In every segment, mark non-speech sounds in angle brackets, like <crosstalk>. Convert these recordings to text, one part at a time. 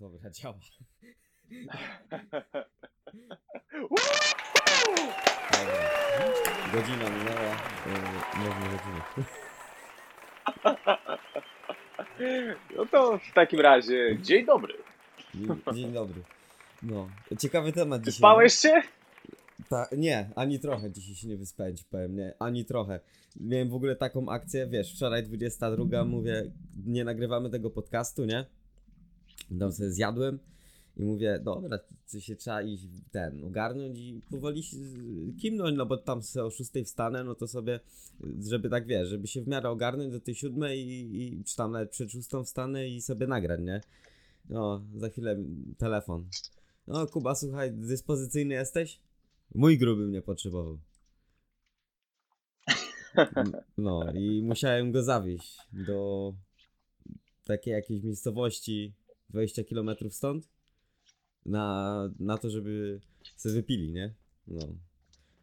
Dobra, działa. Dobra. Godzina minęła. Godziny. No to w takim razie dzień dobry. Dzień, dzień dobry. No, ciekawy temat dzisiaj. Spałeś się? Ta, nie, ani trochę dzisiaj się nie ci powiem, nie, ani trochę. Miałem w ogóle taką akcję, wiesz, wczoraj 22, mówię, nie nagrywamy tego podcastu, nie? Tam sobie zjadłem i mówię, dobra, co się trzeba iść ten, ogarnąć i powoli kimnąć, no bo tam sobie o 6 wstanę, no to sobie, żeby tak, wiesz, żeby się w miarę ogarnąć do tej 7 i, i czy tam nawet przed 6 wstanę i sobie nagrać, nie? No, za chwilę telefon. No, Kuba, słuchaj, dyspozycyjny jesteś? Mój gruby mnie potrzebował. No i musiałem go zawieźć do takiej jakiejś miejscowości 20 km stąd na, na to, żeby sobie wypili, nie? No.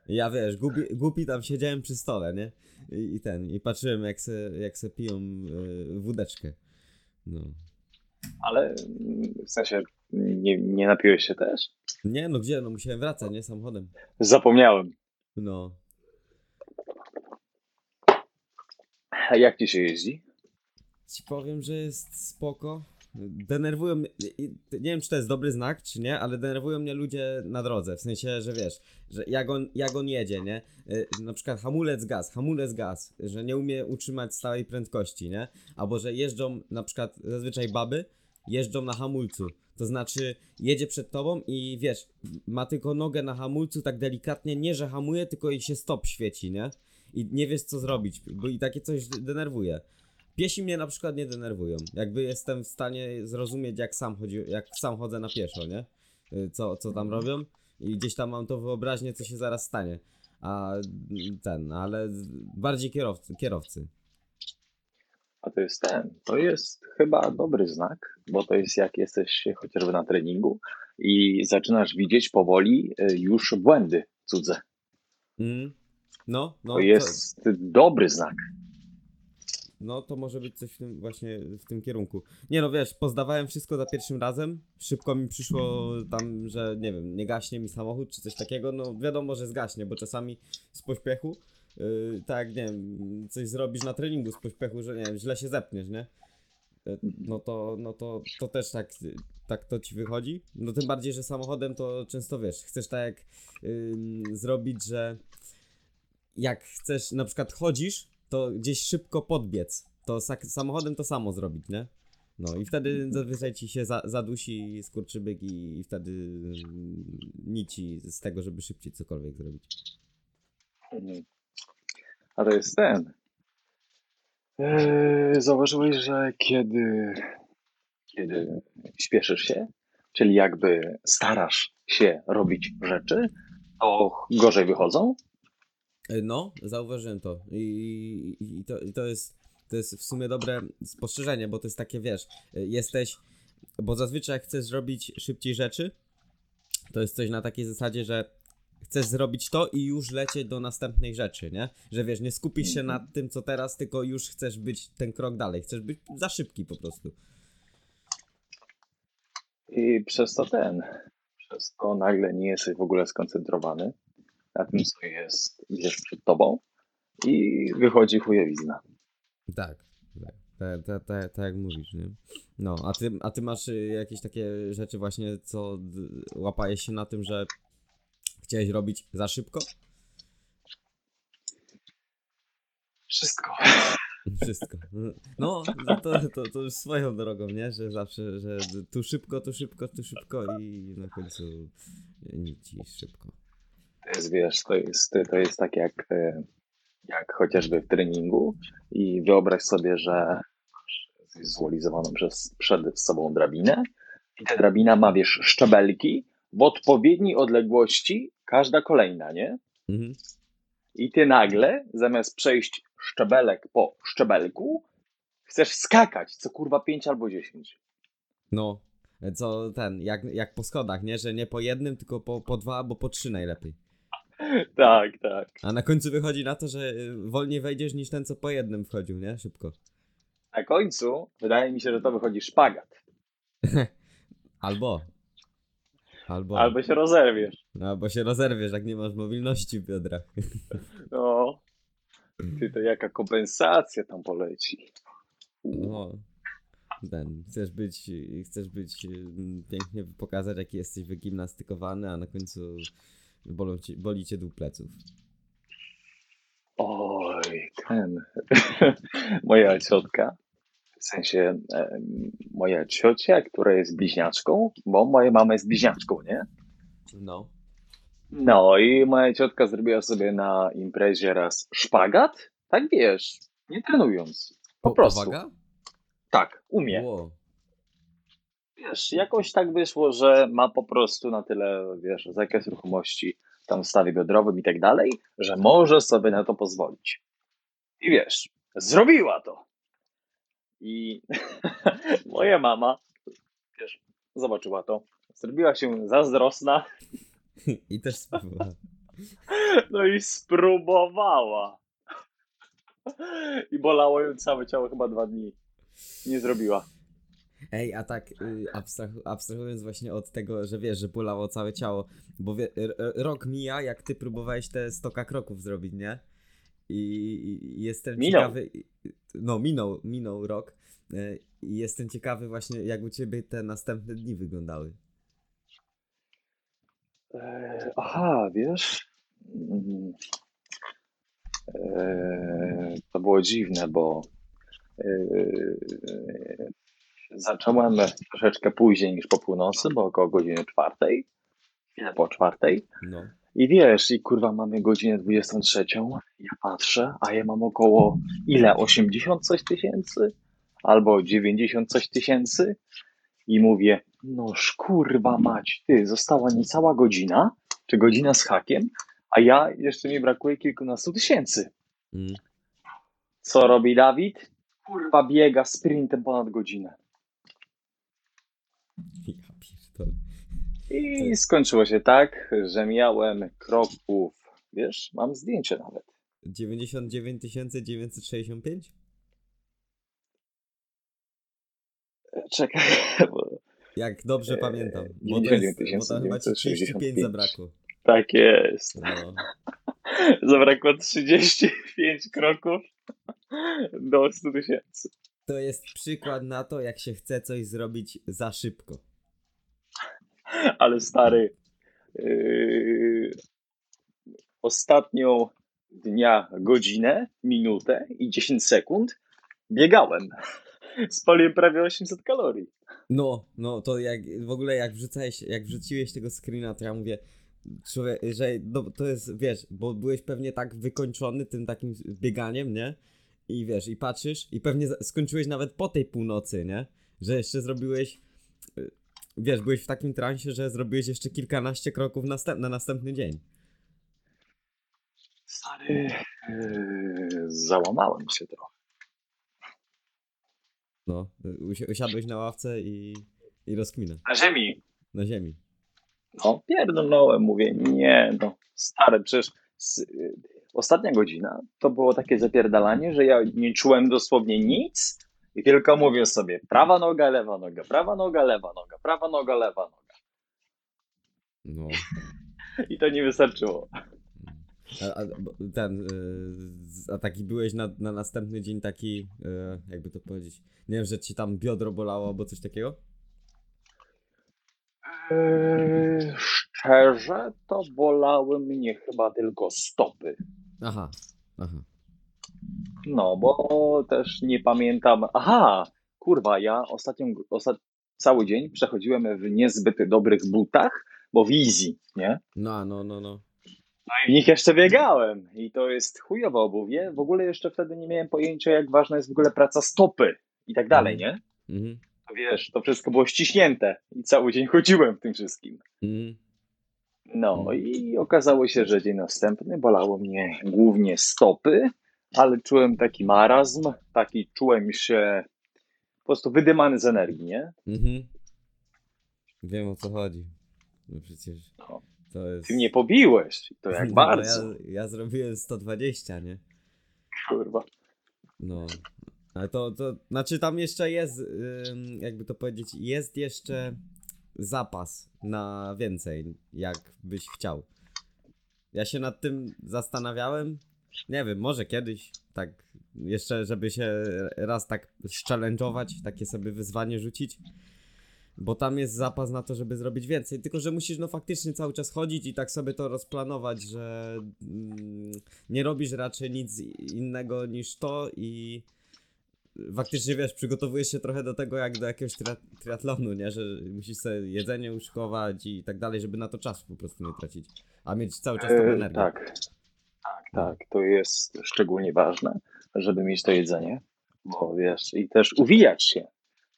I ja wiesz, głupi, głupi tam siedziałem przy stole, nie? I, i ten, i patrzyłem jak se, jak se piją y, wódeczkę. No. Ale w sensie nie, nie napiłeś się też? Nie, no gdzie? No musiałem wracać, nie? Samochodem. Zapomniałem. No. A jak ci się jeździ? Ci powiem, że jest spoko. Denerwują mnie, i- nie wiem czy to jest dobry znak, czy nie, ale denerwują mnie ludzie na drodze, w sensie, że wiesz, że jak on, jak on jedzie, nie, Y, na przykład hamulec gaz, hamulec gaz, że nie umie utrzymać stałej prędkości, nie, albo że jeżdżą, na przykład zazwyczaj baby, jeżdżą na hamulcu, to znaczy jedzie przed tobą i wiesz, ma tylko nogę na hamulcu tak delikatnie, nie że hamuje, tylko jej się stop świeci, nie, i nie wiesz co zrobić, bo i takie coś denerwuje. Piesi mnie na przykład nie denerwują. Jakby jestem w stanie zrozumieć, jak sam, chodzi, jak sam chodzę na pieszo, nie? Y, Co, co tam robią. I gdzieś tam mam to wyobraźnię, co się zaraz stanie. A ten, ale bardziej kierowcy. kierowcy. A to jest ten. To jest chyba dobry znak, bo to jest jak jesteś chociażby na treningu i zaczynasz widzieć powoli y, już błędy cudze. Mm. No, no. To jest dobry znak. No to może być coś w tym, właśnie w tym kierunku. Nie no wiesz, pozdawałem wszystko za pierwszym razem. Szybko mi przyszło tam, że nie wiem, nie gaśnie mi samochód czy coś takiego. No wiadomo, że zgaśnie, bo czasami z pośpiechu, yy, tak nie wiem, coś zrobisz na treningu z pośpiechu, że nie wiem, źle się zepniesz, nie? Yy, No to, no to, to też tak, tak to ci wychodzi. No tym bardziej, że samochodem to często wiesz, chcesz tak jak yy, zrobić, że jak chcesz, na przykład chodzisz, to gdzieś szybko podbiec. To samochodem to samo zrobić, nie? No i wtedy zazwyczaj ci się za- zadusi skurczybyk i, i wtedy mm, nici z tego, żeby szybciej cokolwiek zrobić. A to jest ten. Eee, Zauważyłeś, że kiedy, kiedy śpieszysz się, czyli jakby starasz się robić rzeczy, to gorzej wychodzą? E, No, zauważyłem to. I, i, i, to, i to jest to jest w sumie dobre spostrzeżenie, bo to jest takie, wiesz, y, jesteś, bo zazwyczaj jak chcesz zrobić szybciej rzeczy, to jest coś na takiej zasadzie, że chcesz zrobić to i już lecieć do następnej rzeczy, nie? Że wiesz, nie skupisz się nad tym, co teraz, tylko już chcesz być ten krok dalej, chcesz być za szybki po prostu. I przez to ten, przez to nagle nie jesteś w ogóle skoncentrowany na tym, co jest gdzieś przed tobą i wychodzi chujowizna. Tak, tak. Tak, tak, tak, tak jak mówisz, nie? No, a ty, a ty masz y, jakieś takie rzeczy właśnie, co łapałeś się na tym, że chciałeś robić za szybko? Wszystko. Wszystko. No, no to, to, to już swoją drogą, nie? Że zawsze, że tu szybko, tu szybko, tu szybko i na końcu nic i szybko. To jest, wiesz, to jest, to jest tak jak, e, jak chociażby w treningu i wyobraź sobie, że zwizualizowaną przez, przed sobą drabinę i ta drabina ma, wiesz, szczebelki w odpowiedniej odległości, każda kolejna, nie? Mhm. I ty nagle, zamiast przejść szczebelek po szczebelku, chcesz skakać co kurwa 5 albo 10. No, co ten, jak, jak po schodach, nie? Że nie po jednym, tylko po, po dwa albo po trzy najlepiej. <laughs> Tak, tak. A na końcu wychodzi na to, że y, wolniej wejdziesz niż ten, co po jednym wchodził, nie? Szybko. Na końcu wydaje mi się, że to wychodzi szpagat. <laughs> Albo. Albo. Albo się rozerwiesz. Albo się rozerwiesz, jak nie masz mobilności w biodrach. <laughs> No. Ty to jaka kompensacja tam poleci. No. Ten, chcesz być, chcesz być mm, pięknie pokazać, jaki jesteś wygimnastykowany, a na końcu bolą ci, boli cię dół pleców. Oj, ten. <laughs> moja ciotka, w sensie em, moja ciocia, która jest bliźniaczką, bo moja mama jest bliźniaczką, nie? No. No i moja ciotka zrobiła sobie na imprezie raz szpagat, tak wiesz, nie trenując. Po prostu. Powaga? Tak, umie. Wow. Wiesz, jakoś tak wyszło, że ma po prostu na tyle, wiesz, zakres ruchomości tam w stawie biodrowym i tak dalej, że może sobie na to pozwolić. I wiesz, zrobiła to. I <laughs> moja mama, wiesz, zobaczyła to, zrobiła się zazdrosna, I też spróbowałem. no i spróbowała. I bolało ją całe ciało chyba dwa dni. Nie zrobiła. Ej, a tak y, abstrah abstrahując właśnie od tego, że wiesz, że bolało całe ciało, bo wie, rok mija, jak ty próbowałeś te 100 kroków zrobić, nie? I, jestem Minął. ciekawy. No, minął, minął rok. y, I jestem ciekawy właśnie, jak u ciebie te następne dni wyglądały. E, aha, wiesz. Mm. E, to było dziwne, bo e, zacząłem troszeczkę później niż po północy, bo około godziny czwartej, chwilę po czwartej. No. I wiesz, i kurwa mamy godzinę 23, ja patrzę, a ja mam około ile? 80 coś tysięcy? Albo 90 coś tysięcy? I mówię, noż kurwa mać, ty, została niecała godzina, czy godzina z hakiem, a ja jeszcze mi brakuje kilkunastu tysięcy. Mm. Co robi Dawid? Kurwa biega sprintem ponad godzinę. Ja pierdolę. I skończyło się tak, że miałem kroków, wiesz, mam zdjęcie nawet. 99 965? Czekaj, <laughs> bo Jak dobrze Eee, pamiętam. Bo to, jest, 99 bo to chyba ci 35 965. zabrakło. tak jest. No. <laughs> Zabrakło 35 kroków do 100 tysięcy. To jest przykład na to, jak się chce coś zrobić za szybko. Ale stary, yy, ostatnią dnia godzinę, minutę i 10 sekund biegałem. Spaliłem prawie 800 kalorii. No, no to jak w ogóle jak wrzucałeś, jak wrzuciłeś tego screena, to ja mówię, człowiek, że no, to jest, wiesz, bo byłeś pewnie tak wykończony tym takim bieganiem, nie? I wiesz, i patrzysz, i pewnie skończyłeś nawet po tej północy, nie? Że jeszcze zrobiłeś, y, wiesz, byłeś w takim transie, że zrobiłeś jeszcze kilkanaście kroków następ, na następny dzień. Stary, yy, załamałem się trochę. No, y, usi- usiadłeś na ławce i, i rozkminę Na ziemi. na ziemi. No, pierdolnąłem, mówię, nie, no, stary, przecież ostatnia godzina to było takie zapierdalanie, że ja nie czułem dosłownie nic i tylko mówię sobie, prawa noga, lewa noga, prawa noga, lewa noga, prawa noga, lewa noga. No. <laughs> I to nie wystarczyło. A, a, ten, y, a taki byłeś na, na następny dzień taki, y, jakby to powiedzieć, nie wiem, że ci tam biodro bolało albo coś takiego? Eee, szczerze, to bolały mnie chyba tylko stopy. Aha, aha. No, bo też nie pamiętam. Aha, kurwa, ja ostatnią, ostat... cały dzień przechodziłem w niezbyt dobrych butach, bo w easy, nie? No, no, no, no. No i w nich jeszcze biegałem. I to jest chujowe obuwie. W ogóle jeszcze wtedy nie miałem pojęcia, jak ważna jest w ogóle praca stopy i tak dalej, nie? Mhm, To wiesz, to wszystko było ściśnięte i cały dzień chodziłem w tym wszystkim. mhm. No i okazało się, że dzień następny bolało mnie głównie stopy, ale czułem taki marazm, taki czułem się po prostu wydymany z energii, nie? mhm. Wiem o co chodzi. No przecież No. to jest... Ty mnie pobiłeś, to jak <laughs> No, bardzo, Ja, ja zrobiłem 120, nie? kurwa. No. Ale to, to, znaczy tam jeszcze jest, jakby to powiedzieć, jest jeszcze zapas na więcej, jak byś chciał. Ja się nad tym zastanawiałem. Nie wiem, może kiedyś, tak jeszcze, żeby się raz tak challenge'ować, takie sobie wyzwanie rzucić. Bo tam jest zapas na to, żeby zrobić więcej. Tylko, że musisz no faktycznie cały czas chodzić i tak sobie to rozplanować, że mm, nie robisz raczej nic innego niż to i faktycznie wiesz, przygotowujesz się trochę do tego jak do jakiegoś tri triatlonu, nie? Że musisz sobie jedzenie uszykować i tak dalej, żeby na to czasu po prostu nie tracić. A mieć cały czas tą E, energię. tak, tak, tak. To jest szczególnie ważne, żeby mieć to jedzenie, bo wiesz, i też uwijać się,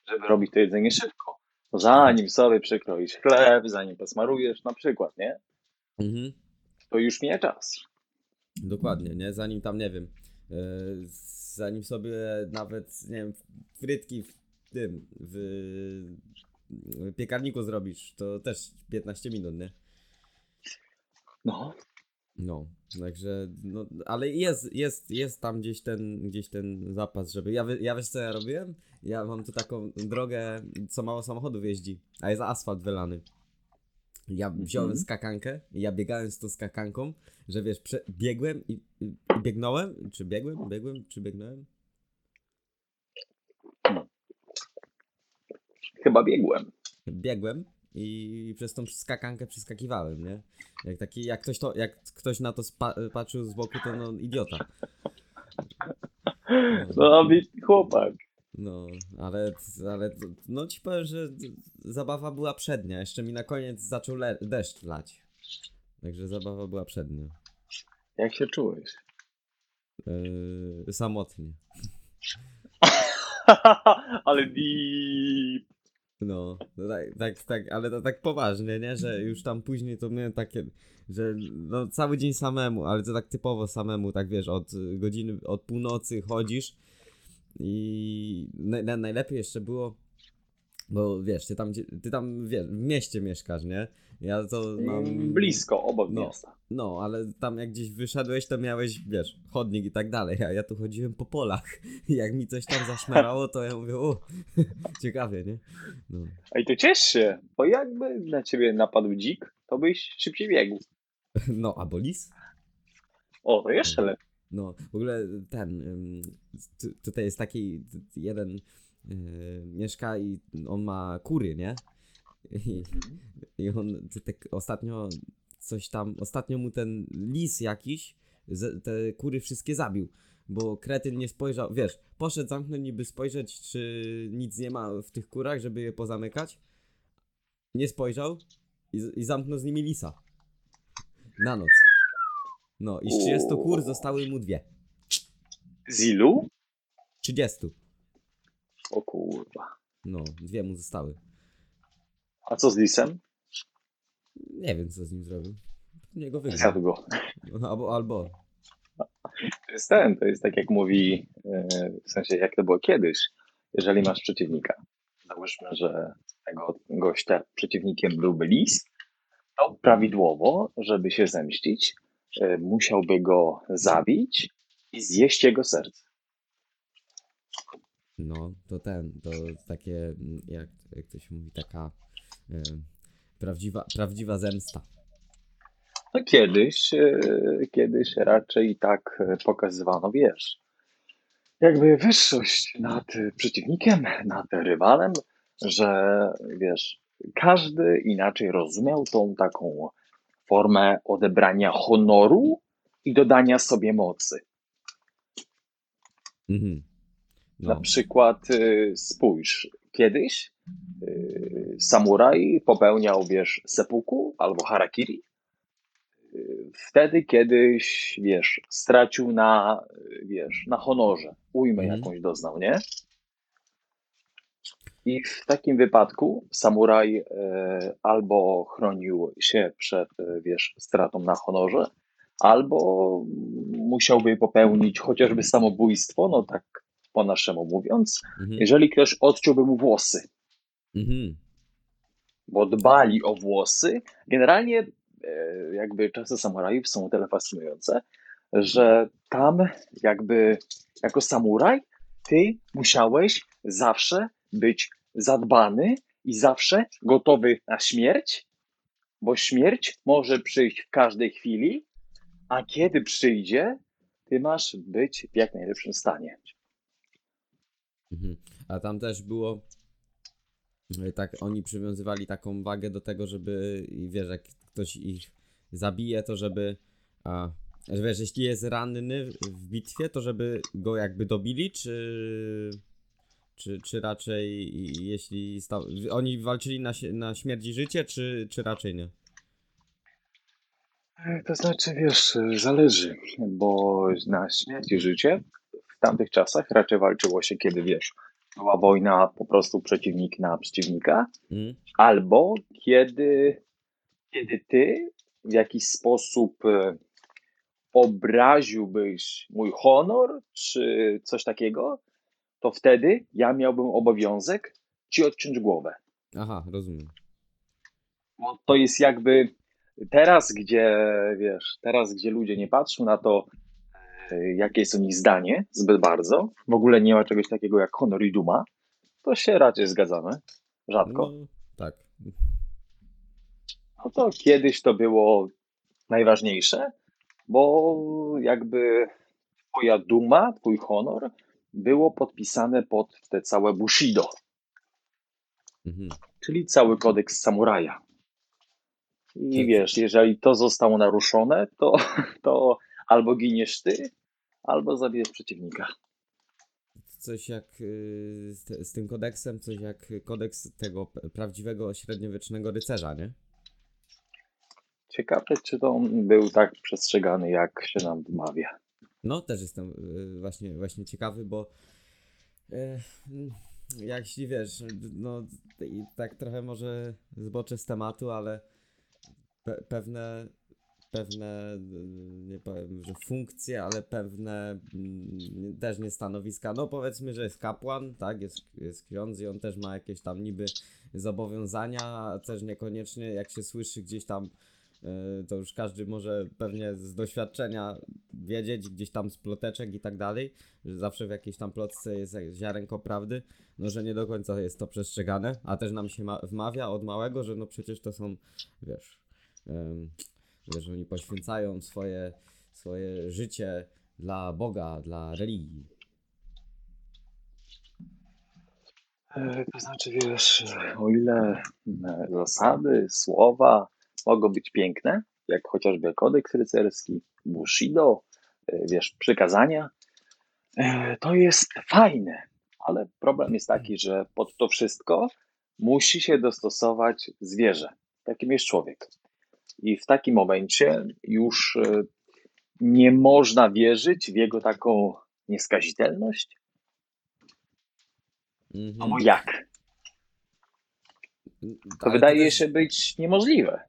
żeby robić to jedzenie szybko. Zanim sobie przykroisz chleb, zanim posmarujesz na przykład, nie? Mhm. To już mija czas. Dokładnie, nie? Zanim tam, nie wiem, e, zanim sobie nawet, nie wiem, frytki w tym, w, w piekarniku zrobisz, to też 15 minut, nie? No, No, także, no, ale jest, jest, jest tam gdzieś ten, gdzieś ten zapas, żeby, ja, ja wiesz co ja robiłem? Ja mam tu taką drogę, co mało samochodów jeździ, a jest asfalt wylany. Ja wziąłem Mhm. skakankę i ja biegałem z tą skakanką, że wiesz, biegłem i, i i biegnąłem, czy biegłem, biegłem, czy biegnąłem? chyba biegłem. Biegłem i przez tą skakankę przeskakiwałem, nie? Jak taki, jak ktoś to, jak ktoś na to patrzył z boku, to no idiota. <laughs> No, ambitny chłopak. No, ale, ale no ci powiem, że zabawa była przednia. Jeszcze mi na koniec zaczął le- deszcz lać. Także zabawa była przednia. Jak się czułeś? Yy, samotnie. <laughs> Ale deep. No, no tak, tak, tak, ale to tak poważnie, nie? Że już tam później to miałem takie, że no cały dzień samemu, ale to tak typowo samemu, tak wiesz, od godziny, od północy chodzisz i na, na, najlepiej jeszcze było, bo wiesz, ty tam, ty tam, wiesz, w mieście mieszkasz, nie? Ja to mam... Blisko, obok No. miasta. No, ale tam jak gdzieś wyszedłeś, to miałeś, wiesz, chodnik i tak dalej, a ja tu chodziłem po polach. <laughs> Jak mi coś tam zaszmerało, to ja mówię, o, <laughs> ciekawie, nie? No. Ej, to ciesz się, bo jakby na ciebie napadł dzik, to byś szybciej biegł. <laughs> No, albo lis? O, to jeszcze lepiej. No, w ogóle ten, ym, tu, tutaj jest taki jeden yy, mieszka i on ma kury, nie? I, i on tak ostatnio coś tam, ostatnio mu ten lis jakiś z, te kury wszystkie zabił, bo kretyn nie spojrzał, wiesz, poszedł zamknąć niby spojrzeć, czy nic nie ma w tych kurach, żeby je pozamykać. Nie spojrzał i, i zamknął z nimi lisa. Na noc. No i z 30 kur zostały mu dwie. Z ilu? 30. O kurwa. No, dwie mu zostały. A co z lisem? Nie wiem, co z nim zrobił. Niego wygrał. Zjadł go. Albo, albo. To jest ten, to jest tak jak mówi, e, w sensie jak to było kiedyś, jeżeli masz przeciwnika, załóżmy, że tego gościa przeciwnikiem byłby lis, to prawidłowo, żeby się zemścić, musiałby go zabić i zjeść jego serce. No, to ten, to takie, jak, jak to się mówi, taka e, prawdziwa, prawdziwa zemsta. No kiedyś, e, kiedyś raczej tak e, pokazywano, wiesz, jakby wyższość nad e, przeciwnikiem, nad rywalem, że wiesz, każdy inaczej rozumiał tą taką formę odebrania honoru i dodania sobie mocy. Mhm. Na No, przykład y, spójrz, kiedyś y, samuraj popełniał, wiesz, seppuku albo harakiri. Y, Wtedy kiedyś, wiesz, stracił na, wiesz, na honorze. Ujmę Mhm. jakąś doznał, nie? I w takim wypadku samuraj e, albo chronił się przed, e, wiesz, stratą na honorze, albo musiałby popełnić chociażby samobójstwo, no tak po naszemu mówiąc, mhm. jeżeli ktoś odciąłby mu włosy, Mhm. bo dbali o włosy. Generalnie e, jakby czasy samurajów są tyle fascynujące, że tam jakby jako samuraj ty musiałeś zawsze być zadbany i zawsze gotowy na śmierć, bo śmierć może przyjść w każdej chwili, a kiedy przyjdzie, ty masz być w jak najlepszym stanie. Mhm. A tam też było. e, Tak, oni przywiązywali taką wagę do tego, żeby, wiesz, jak ktoś ich zabije, to żeby. A, wiesz, jeśli jest ranny w bitwie, to żeby go jakby dobili, czy. Czy, czy raczej, jeśli stał, oni walczyli na, na śmierć i życie, czy, czy raczej nie? To znaczy, wiesz, zależy, bo na śmierć i życie w tamtych czasach raczej walczyło się, kiedy wiesz, była wojna po prostu przeciwnik na przeciwnika, Mhm. albo kiedy, kiedy ty w jakiś sposób e, obraziłbyś mój honor, czy coś takiego, to wtedy ja miałbym obowiązek ci odciąć głowę. Aha, rozumiem. Bo to jest jakby teraz, gdzie wiesz, teraz, gdzie ludzie nie patrzą na to, e, jakie jest o nich zdanie zbyt bardzo, w ogóle nie ma czegoś takiego jak honor i duma, to się raczej zgadzamy. Rzadko. No, tak. No to kiedyś to było najważniejsze, bo jakby twoja duma, twój honor było podpisane pod te całe bushido, Mhm. czyli cały kodeks samuraja. I Tak. wiesz, jeżeli to zostało naruszone, to, <laughs> to albo giniesz ty, albo zabijesz przeciwnika. Coś jak y, z, z tym kodeksem, coś jak kodeks tego prawdziwego średniowiecznego rycerza, nie? Ciekawe, czy to on był tak przestrzegany, jak się nam wmawia. No, też jestem y, właśnie, właśnie ciekawy, bo y, jak jeśli wiesz, no i tak trochę może zboczę z tematu, ale pe pewne, pewne, y, nie powiem, że funkcje, ale pewne mm, też nie stanowiska. No powiedzmy, że jest kapłan, tak, jest, jest ksiądz i on też ma jakieś tam niby zobowiązania, a też niekoniecznie jak się słyszy gdzieś tam to już każdy może pewnie z doświadczenia wiedzieć, gdzieś tam z ploteczek i tak dalej, że zawsze w jakiejś tam plotce jest ziarenko prawdy, no że nie do końca jest to przestrzegane, a też nam się ma- wmawia od małego, że no przecież to są, wiesz, wiesz, oni poświęcają swoje, swoje życie dla Boga, dla religii. E, To znaczy, wiesz, o ile e, zasady, słowa mogą być piękne, jak chociażby kodeks rycerski, bushido, e, wiesz, przykazania, e, to jest fajne, ale problem jest taki, że pod to wszystko musi się dostosować zwierzę, jakim jest człowiek. I w takim momencie już e, nie można wierzyć w jego taką nieskazitelność, Mhm. no jak? To Ale wydaje się być niemożliwe.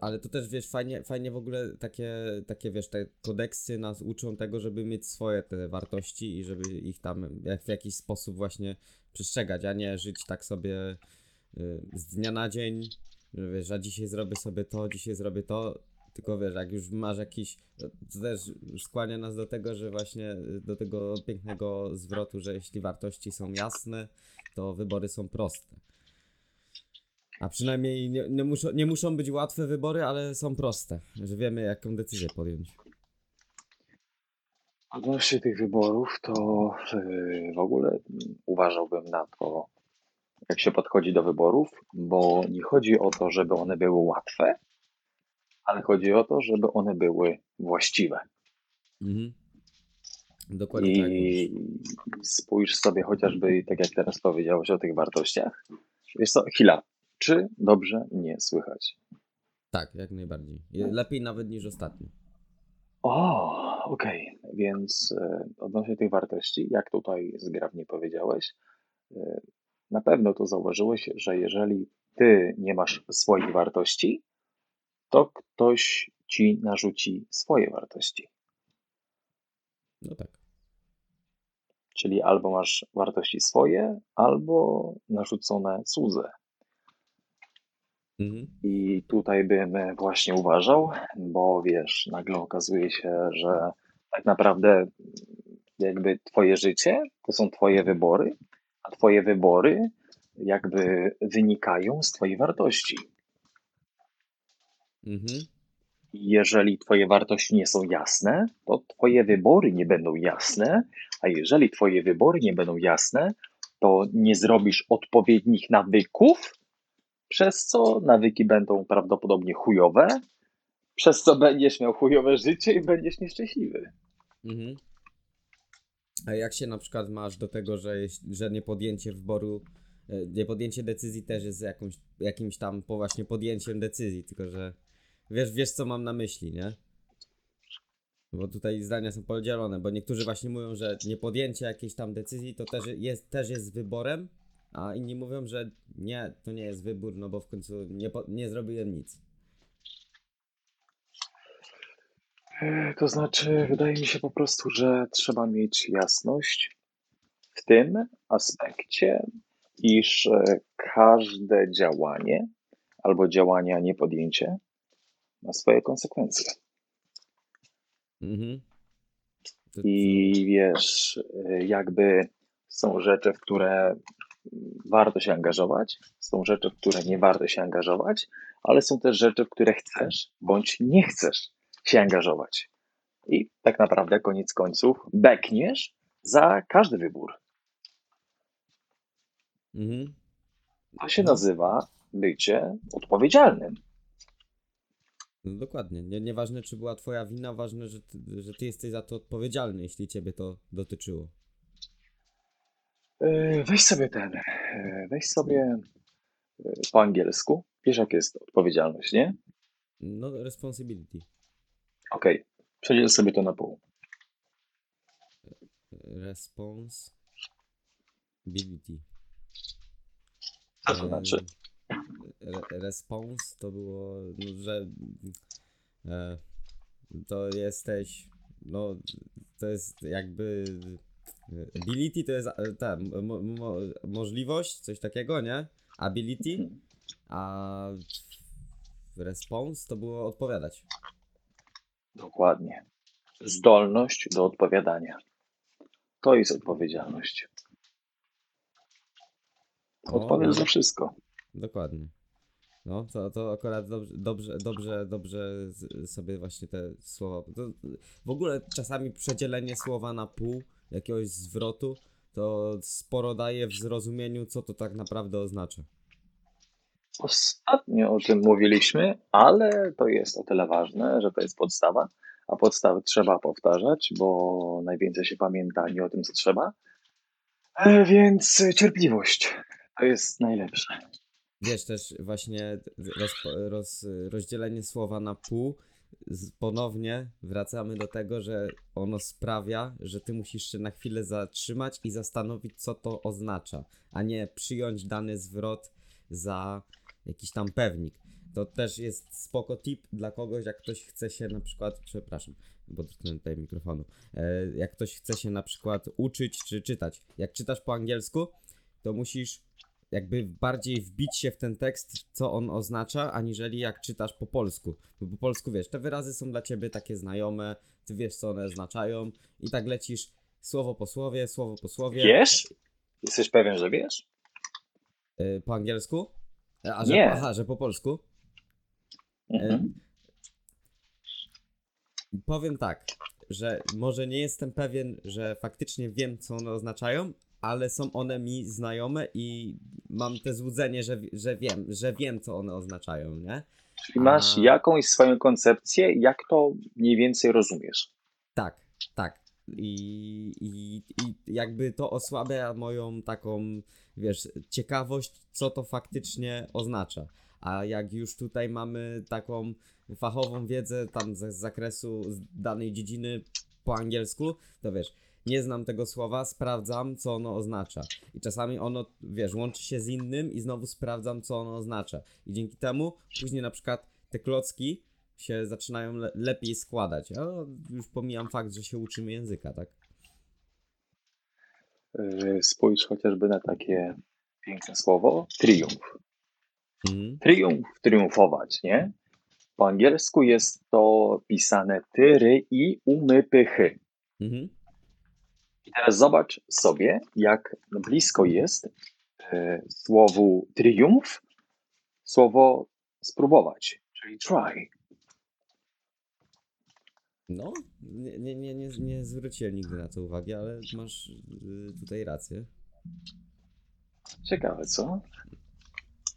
Ale to też wiesz, fajnie, fajnie w ogóle takie, takie wiesz, te kodeksy nas uczą tego, żeby mieć swoje te wartości i żeby ich tam jak w jakiś sposób właśnie przestrzegać, a nie żyć tak sobie y, z dnia na dzień, że wiesz, a dzisiaj zrobię sobie to, dzisiaj zrobię to, tylko wiesz, jak już masz jakiś, to też skłania nas do tego, że właśnie y, do tego pięknego zwrotu, że jeśli wartości są jasne, to wybory są proste. A przynajmniej nie, nie, muszą, nie muszą być łatwe wybory, ale są proste, że wiemy jaką decyzję podjąć. Odnośnie tych wyborów, to yy, w ogóle uważałbym na to, jak się podchodzi do wyborów, bo nie chodzi o to, żeby one były łatwe, ale chodzi o to, żeby one były właściwe. Mhm. Dokładnie tak. I spójrz sobie chociażby, tak jak teraz powiedziałeś o tych wartościach. Wiesz co, chwila, czy dobrze mnie słychać? Tak, jak najbardziej. Lepiej nawet niż ostatnio. O, okej, więc e, odnośnie tych wartości, jak tutaj zgrabnie powiedziałeś, e, na pewno to zauważyłeś, że jeżeli ty nie masz swoich wartości, to ktoś ci narzuci swoje wartości. No tak. Czyli albo masz wartości swoje, albo narzucone cudze. Mhm. I tutaj bym właśnie uważał, bo wiesz, nagle okazuje się, że tak naprawdę jakby twoje życie to są twoje wybory, a twoje wybory jakby wynikają z Twojej wartości. Mhm. Jeżeli Twoje wartości nie są jasne, to Twoje wybory nie będą jasne, a jeżeli Twoje wybory nie będą jasne, to nie zrobisz odpowiednich nawyków, przez co nawyki będą prawdopodobnie chujowe, przez co będziesz miał chujowe życie i będziesz nieszczęśliwy. Mhm. A jak się na przykład masz do tego, że, że nie podjęcie wyboru, e, nie podjęcie decyzji też jest jakąś, jakimś tam po właśnie podjęciem decyzji, tylko że wiesz, wiesz co mam na myśli, nie? Bo tutaj zdania są podzielone, bo niektórzy właśnie mówią, że nie podjęcie jakiejś tam decyzji to też jest, też jest wyborem, a inni mówią, że nie, to nie jest wybór, no bo w końcu nie, nie zrobiłem nic. E, To znaczy, wydaje mi się po prostu, że trzeba mieć jasność w tym aspekcie, iż e, każde działanie albo działanie, a nie podjęcie ma swoje konsekwencje. Mhm. I wiesz, e, jakby są rzeczy, w które warto się angażować, są rzeczy, w które nie warto się angażować, ale są też rzeczy, w które chcesz bądź nie chcesz się angażować. I tak naprawdę, koniec końców, bekniesz za każdy wybór. mhm. To się No. nazywa bycie odpowiedzialnym. No dokładnie. Nie, nieważne, czy była twoja wina, ważne, że ty, że ty jesteś za to odpowiedzialny, jeśli ciebie to dotyczyło. E, Weź sobie ten, e, weź sobie e, po angielsku. Wiesz, jak jest odpowiedzialność, nie? No, responsibility. Okej, przedziel sobie to na pół. Responsibility. Co to znaczy? Re, response to było, no, że e, to jesteś, no, to jest jakby ability to jest e, ta mo, mo, możliwość, coś takiego, nie? Ability, a response to było odpowiadać. Dokładnie. Zdolność do odpowiadania. To jest odpowiedzialność. O, Odpowiesz no. za wszystko. Dokładnie. No, to, to akurat dobrze, dobrze, dobrze, dobrze sobie właśnie te słowa. To w ogóle czasami przedzielenie słowa na pół jakiegoś zwrotu to sporo daje w zrozumieniu, co to tak naprawdę oznacza. Ostatnio o tym mówiliśmy, ale to jest o tyle ważne, że to jest podstawa, a podstawy trzeba powtarzać, bo najwięcej się pamięta nie o tym, co trzeba. E, Więc cierpliwość to jest najlepsze. Wiesz też właśnie roz, roz, rozdzielenie słowa na pół. Ponownie wracamy do tego, że ono sprawia, że ty musisz się na chwilę zatrzymać i zastanowić, co to oznacza, a nie przyjąć dany zwrot za jakiś tam pewnik. To też jest spoko tip dla kogoś, jak ktoś chce się na przykład, przepraszam, bo dotknąłem tutaj mikrofonu, e, jak ktoś chce się na przykład uczyć czy czytać. Jak czytasz po angielsku, to musisz jakby bardziej wbić się w ten tekst, co on oznacza, aniżeli jak czytasz po polsku. Bo po polsku wiesz, te wyrazy są dla ciebie takie znajome, ty wiesz, co one oznaczają, i tak lecisz słowo po słowie, słowo po słowie. Wiesz? Jesteś pewien, że wiesz? Y, po angielsku? A że, Nie. Aha, że po polsku? Mhm. Powiem tak, że może nie jestem pewien, że faktycznie wiem, co one oznaczają, ale są one mi znajome i mam te złudzenie, że, że wiem, że wiem, co one oznaczają, nie? Czyli masz A- jakąś swoją koncepcję, jak to mniej więcej rozumiesz. Tak, tak. I, i, I jakby to osłabia moją taką, wiesz, ciekawość, co to faktycznie oznacza. A jak już tutaj mamy taką fachową wiedzę tam z, z zakresu z danej dziedziny po angielsku, to wiesz, nie znam tego słowa, sprawdzam, co ono oznacza. I czasami ono, wiesz, łączy się z innym i znowu sprawdzam, co ono oznacza. I dzięki temu później na przykład te klocki się zaczynają le- lepiej składać. Ja już pomijam fakt, że się uczymy języka, tak? Yy, Spójrz chociażby na takie piękne słowo triumf. Mhm. Triumf, triumfować, nie? Po angielsku jest to pisane tyry i umy pychy. Mhm. I teraz zobacz sobie, jak blisko jest e, słowu triumf słowo spróbować, czyli try. No, nie, nie, nie, nie, zwróciłem nigdy na to uwagi, ale masz y, tutaj rację. Ciekawe, co?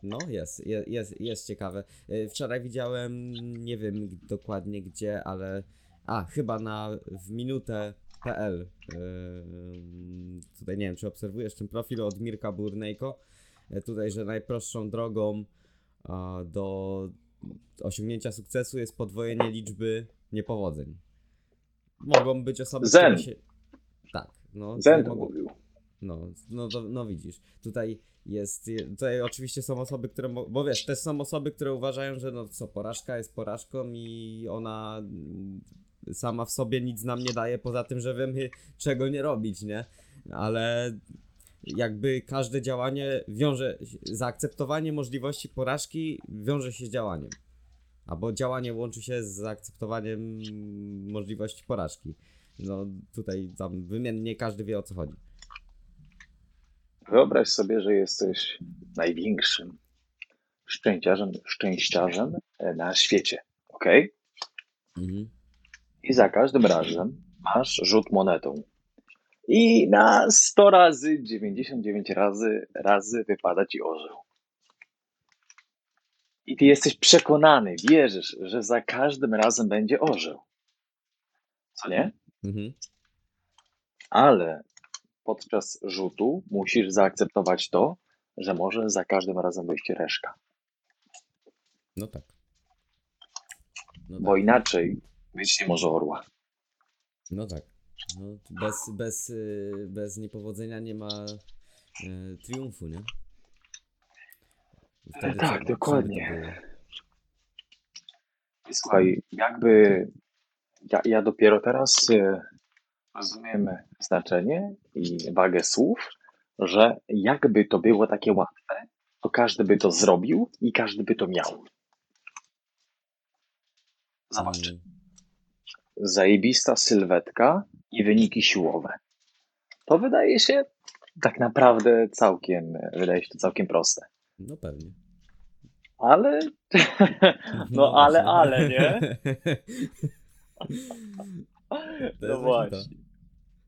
No, jest, je- jest, jest ciekawe. Y, Wczoraj widziałem, nie wiem dokładnie gdzie, ale. A, chyba na w minutę.pl. Ym, Tutaj nie wiem, czy obserwujesz ten profil od Mirka Burnejko. Y, Tutaj, że najprostszą drogą do osiągnięcia sukcesu jest podwojenie liczby niepowodzeń. Mogą być osoby, Zen. które się. Tak, no. Zen mogą- mówił. no, no, no widzisz, tutaj jest, tutaj oczywiście są osoby, które, bo wiesz, też są osoby, które uważają, że no co, porażka jest porażką i ona sama w sobie nic nam nie daje, poza tym, że wiemy czego nie robić, nie? Ale jakby każde działanie wiąże, zaakceptowanie możliwości porażki wiąże się z działaniem. Albo działanie łączy się z zaakceptowaniem możliwości porażki. No tutaj tam wymiennie każdy wie o co chodzi. Wyobraź sobie, że jesteś największym szczęściarzem, szczęściarzem na świecie, ok? Mhm. I za każdym razem masz rzut monetą. I na 100 razy, 99 razy, razy wypada ci orzeł. I ty jesteś przekonany, wierzysz, że za każdym razem będzie orzeł. Co nie? Mhm. Ale podczas rzutu musisz zaakceptować to, że może za każdym razem wyjść reszka. No tak. No Bo tak. inaczej być nie może orła. No tak. No, bez, bez, y, bez niepowodzenia nie ma y, triumfu, nie? Wtedy tak, co- co dokładnie. było? Słuchaj, jakby ja, ja dopiero teraz e, rozumiem znaczenie i wagę słów, że jakby to było takie łatwe, to każdy by to zrobił i każdy by to miał. Zobacz, Mm, zajebista sylwetka i wyniki siłowe. To wydaje się tak naprawdę całkiem, wydaje się to całkiem proste. No pewnie. Ale, <laughs> no ale, właśnie. ale, nie? <laughs> No właśnie.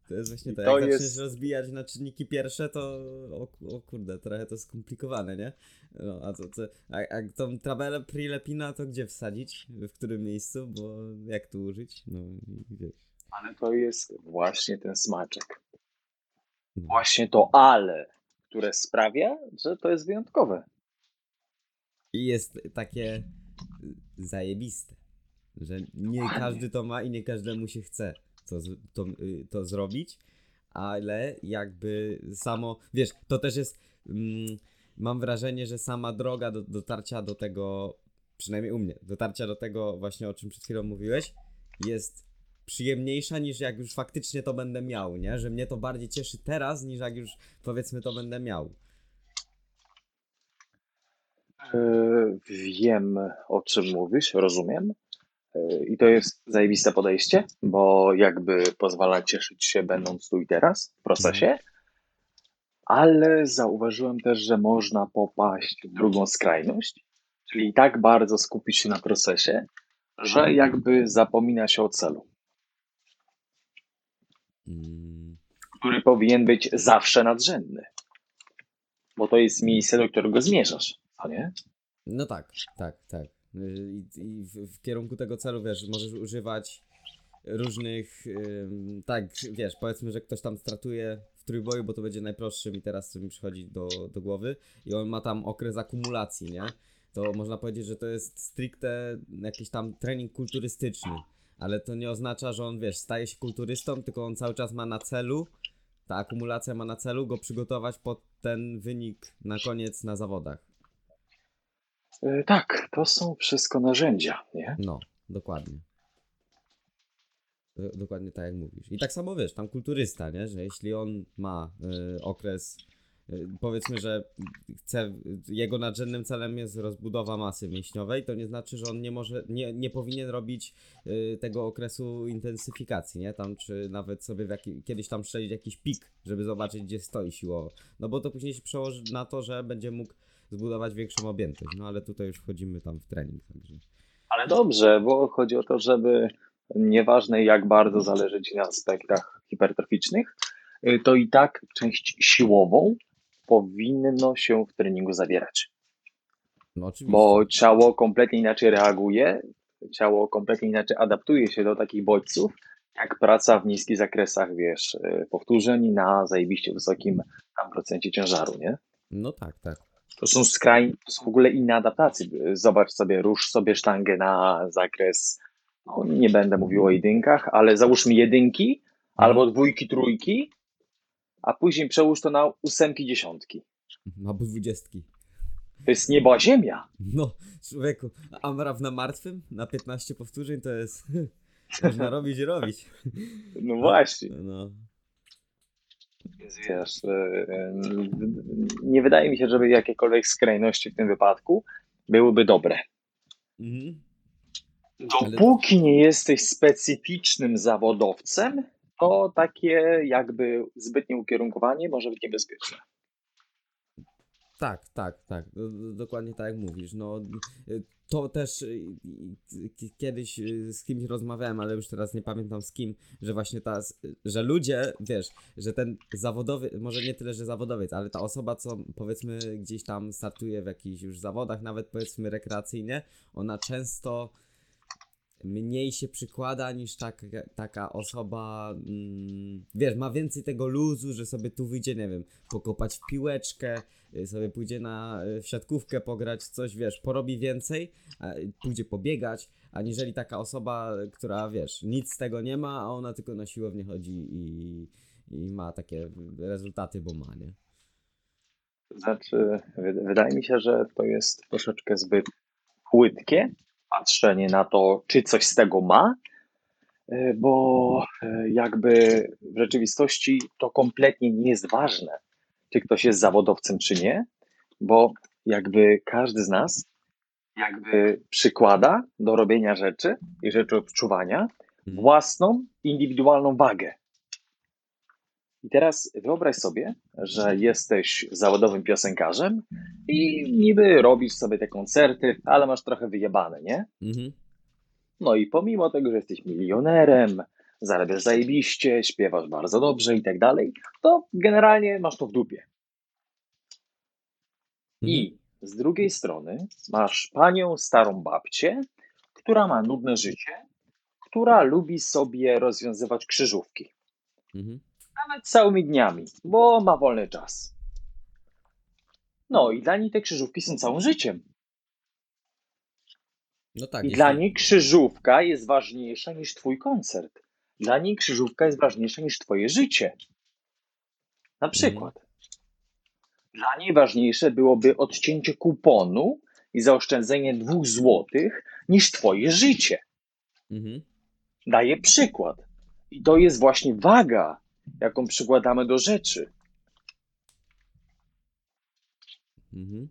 To jest właśnie I to. to Jak jest- zaczniesz rozbijać na czynniki pierwsze, to o, o kurde, trochę to skomplikowane, nie? No, a to, to a, a tą tabelę prilepina to gdzie wsadzić? W którym miejscu? Bo jak tu użyć? No i wiesz. Ale to jest właśnie ten smaczek. No. Właśnie to ale, które sprawia, że to jest wyjątkowe. I jest takie zajebiste, że nie każdy to ma i nie każdemu się chce to, to, y, to zrobić, ale jakby samo, wiesz, to też jest, mm, mam wrażenie, że sama droga do dotarcia do tego, przynajmniej u mnie, dotarcia do tego właśnie o czym przed chwilą mówiłeś, jest przyjemniejsza niż jak już faktycznie to będę miał, nie? Że mnie to bardziej cieszy teraz niż jak już powiedzmy to będę miał. Wiem, o czym mówisz, rozumiem. I to jest zajebiste podejście, bo jakby pozwala cieszyć się będąc tu i teraz w procesie. Ale zauważyłem też, że można popaść w drugą skrajność, czyli tak bardzo skupić się na procesie, że jakby zapomina się o celu, Mm. który powinien być zawsze nadrzędny. Bo to jest miejsce, do którego zmierzasz, co nie? No tak, tak, tak. Y, I, i w, w kierunku tego celu, wiesz, możesz używać różnych, tak, wiesz, powiedzmy, że ktoś tam stratuje w trójboju, bo to będzie najprostszym i teraz co mi przychodzi do, do głowy i on ma tam okres akumulacji, nie? To można powiedzieć, że to jest stricte jakiś tam trening kulturystyczny, ale to nie oznacza, że on, wiesz, staje się kulturystą, tylko on cały czas ma na celu, ta akumulacja ma na celu go przygotować pod ten wynik na koniec na zawodach. Yy, Tak, to są wszystko narzędzia, nie? No, dokładnie. Do- Dokładnie tak jak mówisz. I tak samo wiesz, tam kulturysta, nie? Że jeśli on ma y, okres y, powiedzmy, że chce, jego nadrzędnym celem jest rozbudowa masy mięśniowej, to nie znaczy, że on nie może, nie, nie powinien robić y, tego okresu intensyfikacji, nie? Tam, czy nawet sobie jaki, kiedyś tam strzelić jakiś pik, żeby zobaczyć, gdzie stoi siłowo. No bo to później się przełoży na to, że będzie mógł zbudować większą objętość, no ale tutaj już wchodzimy tam w trening, także... Ale dobrze, bo chodzi o to, żeby nieważne jak bardzo zależy Ci na aspektach hipertroficznych, y, to i tak część siłową powinno się w treningu zawierać. No. Bo ciało kompletnie inaczej reaguje, ciało kompletnie inaczej adaptuje się do takich bodźców, jak praca w niskich zakresach, wiesz, y, powtórzeń na zajebiście wysokim tam procencie ciężaru, nie? No tak, tak. To są skrajnie, to są w ogóle inne adaptacje. Zobacz sobie, rusz sobie sztangę na zakres, no nie będę mówił o jedynkach, ale załóżmy jedynki albo dwójki, trójki, a później przełóż to na ósemki, dziesiątki. Albo dwudziestki. To jest niebo ziemia. No, człowieku, Amraw na martwym, na 15 powtórzeń to jest... <laughs> Można robić robić. No właśnie. No. Więc wiesz, e, nie wydaje mi się, żeby jakiekolwiek skrajności w tym wypadku byłyby dobre. Mhm. Dopóki nie jesteś specyficznym zawodowcem, to takie jakby zbytnie ukierunkowanie może być niebezpieczne. Tak, tak, tak. Do- do- Dokładnie tak jak mówisz. No, y, to też y, y, k- kiedyś y, z kimś rozmawiałem, ale już teraz nie pamiętam z kim, że właśnie ta, że ludzie, wiesz, że ten zawodowy, może nie tyle, że zawodowiec, ale ta osoba, co powiedzmy gdzieś tam startuje w jakichś już zawodach, nawet powiedzmy rekreacyjnie, ona często mniej się przykłada niż tak, taka osoba, mm, wiesz, ma więcej tego luzu, że sobie tu wyjdzie, nie wiem, pokopać w piłeczkę, y, sobie pójdzie na y, w siatkówkę pograć, coś, wiesz, porobi więcej, pójdzie pobiegać, aniżeli taka osoba, która, wiesz, nic z tego nie ma, a ona tylko na siłownię chodzi i, i ma takie rezultaty, bo ma, nie? Znaczy, wy- wydaje mi się, że to jest troszeczkę zbyt płytkie patrzenie na to, czy coś z tego ma, y, bo y, jakby w rzeczywistości to kompletnie nie jest ważne, czy ktoś jest zawodowcem, czy nie, bo jakby każdy z nas jakby przykłada do robienia rzeczy i rzeczy odczuwania własną, indywidualną wagę. I teraz wyobraź sobie, że jesteś zawodowym piosenkarzem i niby robisz sobie te koncerty, ale masz trochę wyjebane, nie? Mhm. No i pomimo tego, że jesteś milionerem, zarabiasz zajebiście, śpiewasz bardzo dobrze i tak dalej, to generalnie masz to w dupie. I z drugiej strony masz panią starą babcię, która ma nudne życie, która lubi sobie rozwiązywać krzyżówki. Mhm. Nawet całymi dniami, bo ma wolny czas. No i dla niej te krzyżówki są całym życiem. No tak. I dla niej krzyżówka jest ważniejsza niż twój koncert. Dla niej krzyżówka jest ważniejsza niż twoje życie. Na przykład. Dla niej ważniejsze byłoby odcięcie kuponu i zaoszczędzenie dwóch złotych niż twoje życie. Mhm. Daję przykład. I to jest właśnie waga, jaką przykładamy do rzeczy. Mhm.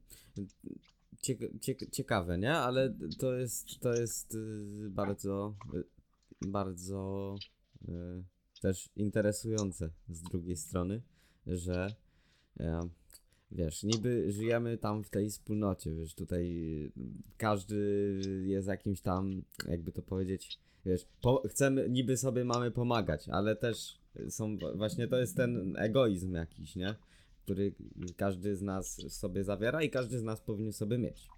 Cieka- ciek- ciekawe, nie? Ale to jest, to jest y, bardzo, y, bardzo y, też interesujące z drugiej strony, że e, wiesz, niby żyjemy tam w tej wspólnocie, wiesz, tutaj każdy jest jakimś tam, jakby to powiedzieć, wiesz, chcemy, niby sobie mamy pomagać, ale też są, właśnie to jest ten egoizm jakiś, nie? który każdy z nas sobie zawiera i każdy z nas powinien sobie mieć.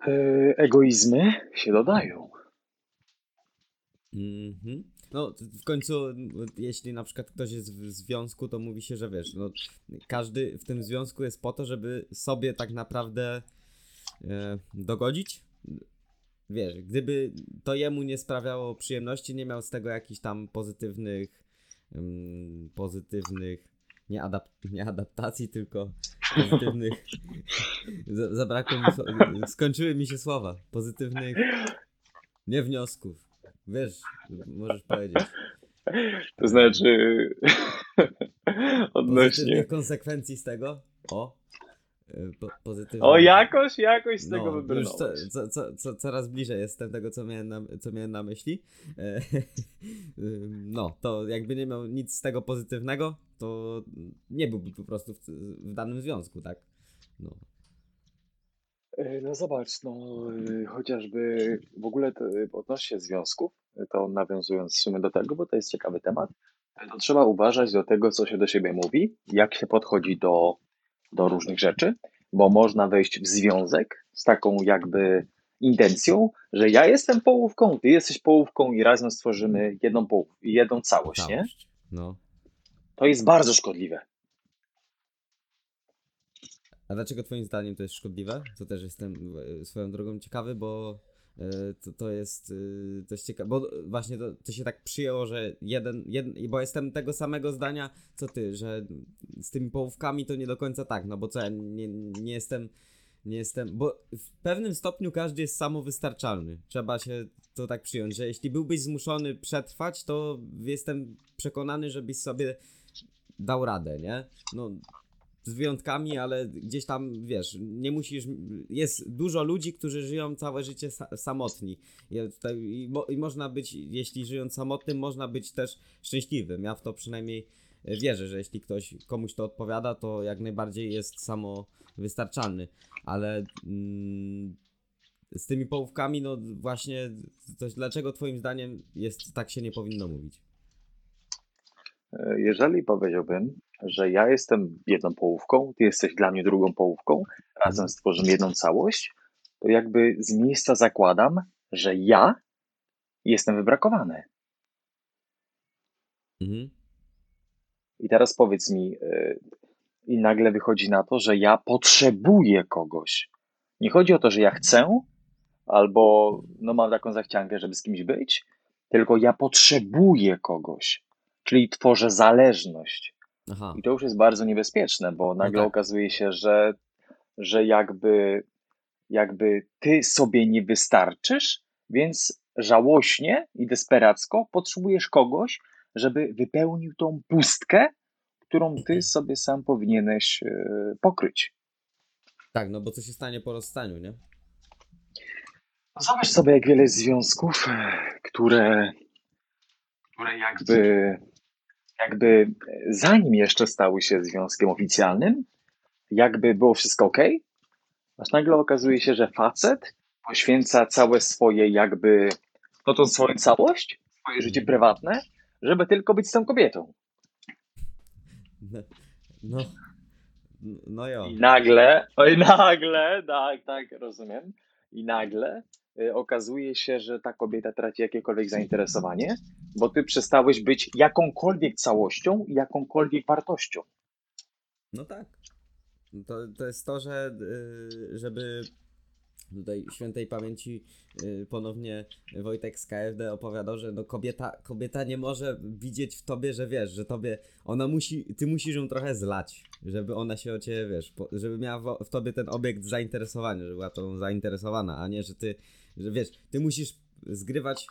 E, egoizmy się dodają. Mhm. No, w końcu, jeśli na przykład ktoś jest w związku, to mówi się, że wiesz, no, każdy w tym związku jest po to, żeby sobie tak naprawdę e, dogodzić. Wiesz, gdyby to jemu nie sprawiało przyjemności, nie miał z tego jakichś tam pozytywnych, mm, pozytywnych, nie, adap nie adaptacji, tylko pozytywnych, <laughs> za- zabrakło mi, sło- skończyły mi się słowa, pozytywnych, nie wniosków, wiesz, możesz powiedzieć. To znaczy <laughs> odnośnie... Pozytywnych konsekwencji z tego? O. y, Po. O, jakoś, jakoś z tego No, już wybrnąłeś. co, co, co, co, coraz bliżej jestem tego, co miałem na, co miałem na myśli. E, <laughs> ym, no, to jakby nie miał nic z tego pozytywnego, to nie byłby po prostu w, w danym związku, tak? No. E, No zobacz, no y, chociażby w ogóle to, y, odnośnie związków, y, to nawiązując w sumie do tego, bo to jest ciekawy temat, y, to trzeba uważać do tego, co się do siebie mówi, jak się podchodzi do, do różnych rzeczy, bo można wejść w związek z taką jakby intencją, że ja jestem połówką, ty jesteś połówką i razem stworzymy jedną, połów, jedną całość, nie? Całość. No. To jest bardzo szkodliwe. A dlaczego twoim zdaniem to jest szkodliwe? To też jestem e, swoją drogą ciekawy, bo to, to jest e, to jest ciekawe, bo właśnie to, to się tak przyjęło, że jeden, jeden, bo jestem tego samego zdania co ty, że z tymi połówkami to nie do końca tak, no bo co ja nie, nie jestem nie jestem, bo w pewnym stopniu każdy jest samowystarczalny. Trzeba się to tak przyjąć, że jeśli byłbyś zmuszony przetrwać, to jestem przekonany, żebyś sobie dał radę, nie? No, z wyjątkami, ale gdzieś tam, wiesz, nie musisz, jest dużo ludzi, którzy żyją całe życie sa samotni. I, tutaj, i, i można być, jeśli żyjąc samotnym, można być też szczęśliwym, ja w to przynajmniej e, wierzę, że jeśli ktoś, komuś to odpowiada, to jak najbardziej jest samowystarczalny, ale mm, z tymi połówkami, no właśnie, coś, dlaczego twoim zdaniem jest, tak się nie powinno mówić? Jeżeli powiedziałbym, że ja jestem jedną połówką, ty jesteś dla mnie drugą połówką, razem stworzymy jedną całość, to jakby z miejsca zakładam, że ja jestem wybrakowany. Mhm. I teraz powiedz mi, yy, i nagle wychodzi na to, że ja potrzebuję kogoś. Nie chodzi o to, że ja chcę, albo no mam taką zachciankę, żeby z kimś być, tylko ja potrzebuję kogoś. Czyli tworzę zależność. Aha. I to już jest bardzo niebezpieczne, bo nagle tak. okazuje się, że, że jakby, jakby ty sobie nie wystarczysz, więc żałośnie i desperacko potrzebujesz kogoś, żeby wypełnił tą pustkę, którą ty sobie sam powinieneś e, pokryć. Tak, no bo co się stanie po rozstaniu, nie? Zobacz sobie, jak wiele związków, e, które, które jakby, jakby zanim jeszcze stały się związkiem oficjalnym, jakby było wszystko ok, aż nagle okazuje się, że facet poświęca całe swoje jakby, no tą swoją całość, swoje życie prywatne, żeby tylko być z tą kobietą. No, no, no jo. I nagle, oj nagle, tak, tak, rozumiem. I nagle okazuje się, że ta kobieta traci jakiekolwiek zainteresowanie, bo ty przestałeś być jakąkolwiek całością, jakąkolwiek wartością. No tak. To, to jest to, że y, żeby tutaj świętej pamięci y, ponownie Wojtek z KFD opowiadał, że no kobieta, kobieta nie może widzieć w tobie, że wiesz, że tobie, ona musi, ty musisz ją trochę zlać, żeby ona się o ciebie, wiesz, żeby miała w, w tobie ten obiekt zainteresowania, żeby była tą zainteresowana, a nie, że ty, że wiesz, ty musisz zgrywać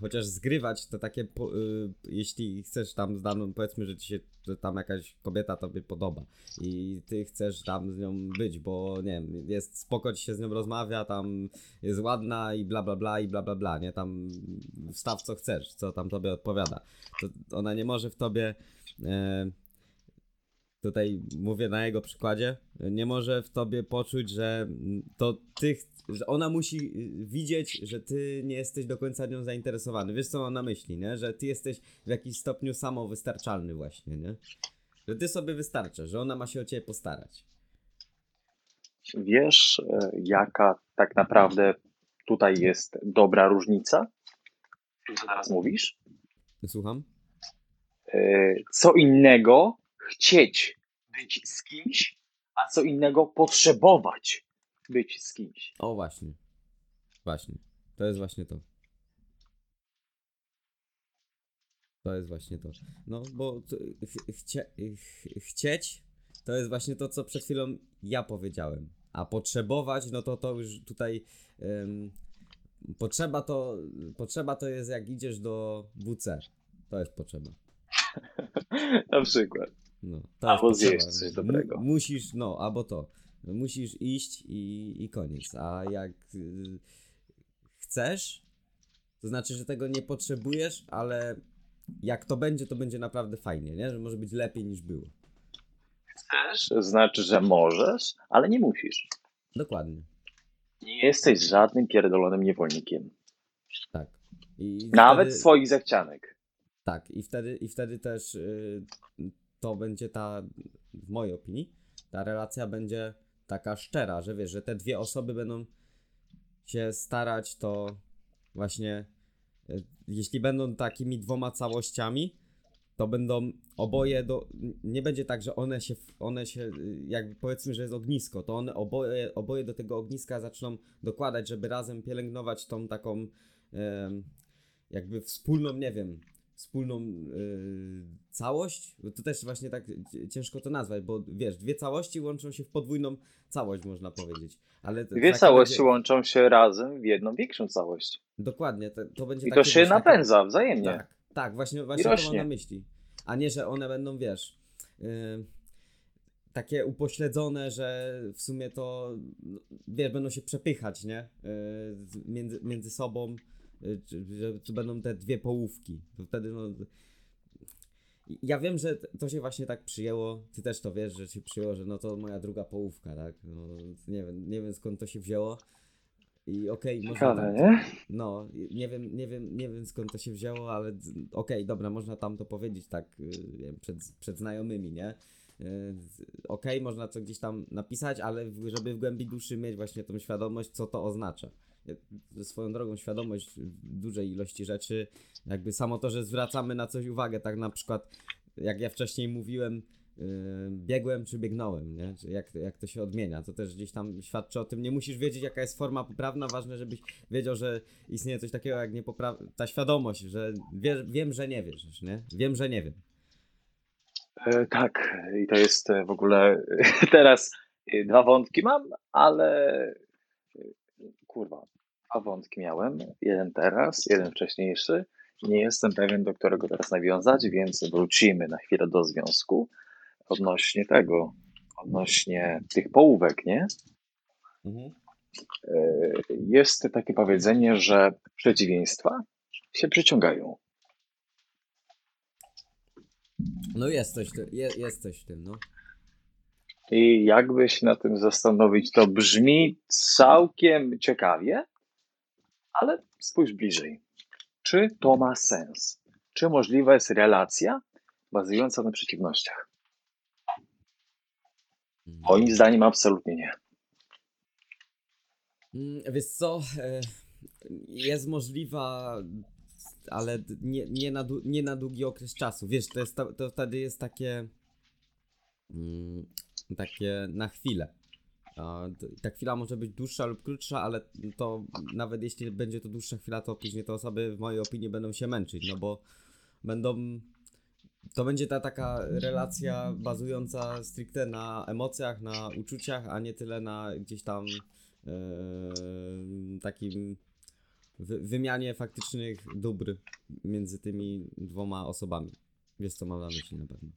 chociaż zgrywać to takie, po, y, jeśli chcesz tam z daną, powiedzmy, że ci się że tam jakaś kobieta tobie podoba i ty chcesz tam z nią być, bo nie wiem, jest spoko, ci się z nią rozmawia, tam jest ładna i bla bla bla i bla bla bla, nie, tam wstaw co chcesz, co tam tobie odpowiada. To ona nie może w tobie, e, tutaj mówię na jego przykładzie, nie może w tobie poczuć, że to ty, że ona musi y, widzieć, że ty nie jesteś do końca nią zainteresowany. Wiesz co mam na myśli, nie? Że ty jesteś w jakimś stopniu samowystarczalny właśnie, nie? Że ty sobie wystarczasz, że ona ma się o ciebie postarać. Wiesz, e, jaka tak naprawdę tutaj jest dobra różnica? Co teraz mówisz? Słucham? E, Co innego chcieć być z kimś, a co innego potrzebować być z kimś. O właśnie. Właśnie. To jest właśnie to. To jest właśnie to. No, bo chcie, ch- chcieć to jest właśnie to, co przed chwilą ja powiedziałem. A potrzebować, no to to już tutaj. em, potrzeba to. Potrzeba to jest jak idziesz do WC. To jest potrzeba. <laughs> Na przykład. No, to Albo zjeść coś dobrego. Mu, musisz, no, albo to. Musisz iść i, i koniec. A jak y, chcesz, to znaczy, że tego nie potrzebujesz, ale jak to będzie, to będzie naprawdę fajnie, nie? Że może być lepiej niż było. Chcesz, znaczy, że możesz, ale nie musisz. Dokładnie. Nie jesteś żadnym pierdolonym niewolnikiem. Tak. I Nawet wtedy- swoich zachcianek. Tak, i wtedy, i wtedy też y, to będzie ta, w mojej opinii, ta relacja będzie taka szczera, że wiesz, że te dwie osoby będą się starać, to właśnie, y, jeśli będą takimi dwoma całościami, to będą oboje do. Nie będzie tak, że one się, one się, y, jakby powiedzmy, że jest ognisko, to one oboje, oboje do tego ogniska zaczną dokładać, żeby razem pielęgnować tą taką, jakby wspólną, nie wiem, wspólną y, całość. Bo To też właśnie tak ciężko to nazwać, bo wiesz, dwie całości łączą się w podwójną całość, można powiedzieć. Ale Dwie całości będzie- łączą się razem w jedną większą całość. Dokładnie, to, to będzie I to się napędza wzajemnie. Tak, tak, właśnie, właśnie to mam na myśli. A nie, że one będą, wiesz, yy, takie upośledzone, że w sumie to, no, wiesz, będą się przepychać, nie? Z- między, między sobą, że tu będą te dwie połówki. To wtedy, no... Ja wiem, że to się właśnie tak przyjęło, ty też to wiesz, że się przyjęło, że no to moja druga połówka, tak? No, nie wiem, nie wiem skąd to się wzięło. I okej, można Ciekawe, tam- nie? no, nie wiem, nie wiem, nie wiem skąd to się wzięło, ale okej, dobra, można tam to powiedzieć tak y, przed, przed znajomymi, nie? Y, Okej, można to gdzieś tam napisać, ale żeby w głębi duszy mieć właśnie tą świadomość, co to oznacza. Swoją drogą świadomość dużej ilości rzeczy, jakby samo to, że zwracamy na coś uwagę, tak na przykład, jak ja wcześniej mówiłem, y, biegłem czy biegnąłem, nie? Jak, jak to się odmienia, to też gdzieś tam świadczy o tym. Nie musisz wiedzieć, jaka jest forma poprawna, ważne, żebyś wiedział, że istnieje coś takiego jak niepopraw... ta świadomość, że wie, wiem, że nie wiesz, nie? Wiem, że nie wiem. E, Tak, i to jest e, w ogóle <laughs> teraz e, dwa wątki mam, ale kurwa, dwa wątki miałem. Jeden teraz, jeden wcześniejszy. Nie jestem pewien, do którego teraz nawiązać, więc wrócimy na chwilę do związku odnośnie tego, odnośnie tych połówek, nie? Mhm. E, Jest takie powiedzenie, że przeciwieństwa się przyciągają. No jest coś, jest coś w tym, no. I jakby się na tym zastanowić, to brzmi całkiem ciekawie, ale spójrz bliżej. Czy to ma sens? Czy możliwa jest relacja bazująca na przeciwnościach? Moim zdaniem absolutnie nie. Mm, Wiesz co, e, jest możliwa, ale nie, nie, na, nie na długi okres czasu. Wiesz, to, jest, to wtedy jest takie, mm, takie na chwilę. Ta chwila może być dłuższa lub krótsza, ale to nawet jeśli będzie to dłuższa chwila, to później te osoby w mojej opinii będą się męczyć, no bo będą. To będzie ta taka relacja bazująca stricte na emocjach, na uczuciach, a nie tyle na gdzieś tam e, takim wy, wymianie faktycznych dóbr między tymi dwoma osobami. Wiesz co mam na myśli na pewno.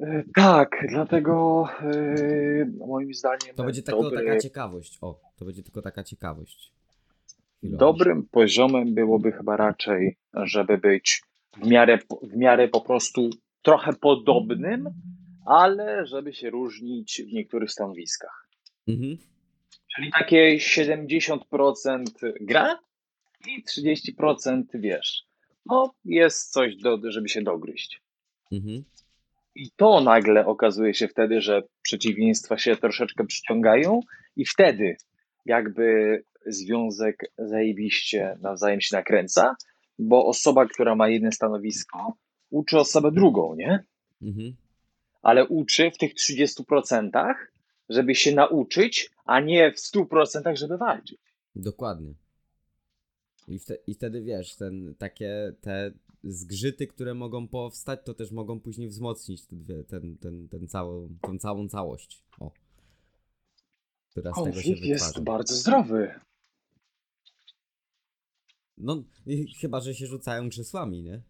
E, Tak, dlatego e, moim zdaniem To będzie tylko dobry, taka ciekawość. O, to będzie tylko taka ciekawość. Chwilowo. dobrym poziomem byłoby chyba raczej, żeby być w miarę, w miarę po prostu trochę podobnym, ale żeby się różnić w niektórych stanowiskach. Mhm. Czyli takie 70% gra i 30% wiesz. No, jest coś, do, żeby się dogryźć. Mhm. I to nagle okazuje się wtedy, że przeciwieństwa się troszeczkę przyciągają, i wtedy jakby związek zajebiście nawzajem się nakręca, bo osoba, która ma jedno stanowisko, uczy osobę drugą, nie? Mhm. Ale uczy w tych 30%, żeby się nauczyć, a nie w 100%, żeby walczyć. Dokładnie. I, wte, I wtedy wiesz, ten, takie te zgrzyty, które mogą powstać, to też mogą później wzmocnić te dwie, ten, ten, ten całą, tą całą całość. O. Która z tego się Konflikt jest wytwarza. bardzo zdrowy. No, chyba, że się rzucają krzesłami, nie?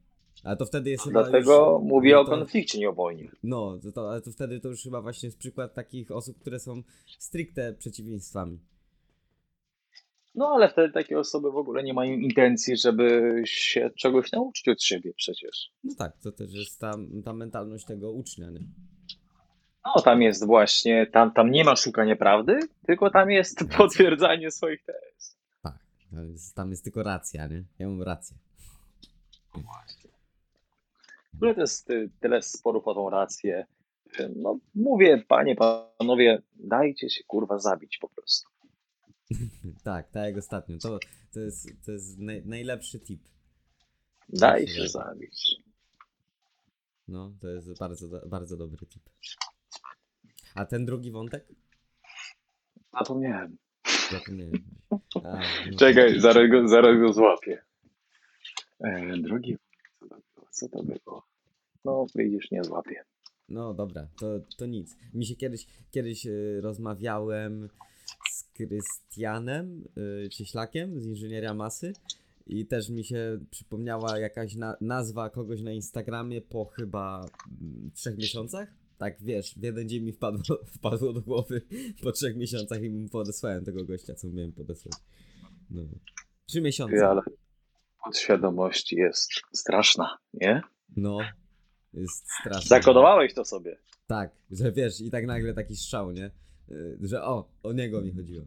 Ale to wtedy jest Dlatego już, mówię no o to- konflikcie niewolnim. No, to, to, ale to wtedy to już chyba właśnie jest przykład takich osób, które są stricte przeciwieństwami. No ale wtedy takie osoby w ogóle nie mają intencji, żeby się czegoś nauczyć od siebie przecież. No tak, to też jest ta, ta mentalność tego ucznia, nie? No tam jest właśnie, tam, tam nie ma szukania prawdy, tylko tam jest <laughs> potwierdzanie swoich tez. Tak, tam jest, tam jest tylko racja, nie? Ja mam rację. W ogóle to jest y, tyle sporów o tą rację. Y, No mówię, panie, panowie, dajcie się kurwa zabić po prostu. <laughs> Tak, tak jak ostatnio. To, to jest, to jest naj, najlepszy tip. Daj się zabić. No, to jest bardzo, bardzo dobry tip. A ten drugi wątek? Zapomniałem. Zapomniałem. A, no. Czekaj, zaraz go, zaraz go złapię. E, drugi, co to było? No widzisz, nie złapię. No dobra, to, to nic. Mi się kiedyś, kiedyś y, rozmawiałem Krystianem y, Cieślakiem z Inżynieria Masy i też mi się przypomniała jakaś na, nazwa kogoś na Instagramie po chyba mm, trzech miesiącach. Tak wiesz, w jeden dzień mi wpadło, <laughs> wpadło do głowy po trzech miesiącach i mu podesłałem tego gościa, co miałem podesłać. No. Trzy miesiące. Ty, ale podświadomość jest straszna, nie? No. Jest straszne. Zakodowałeś to sobie. Tak, że wiesz, i tak nagle taki strzał, nie? Y, Że o, o niego mi chodziło.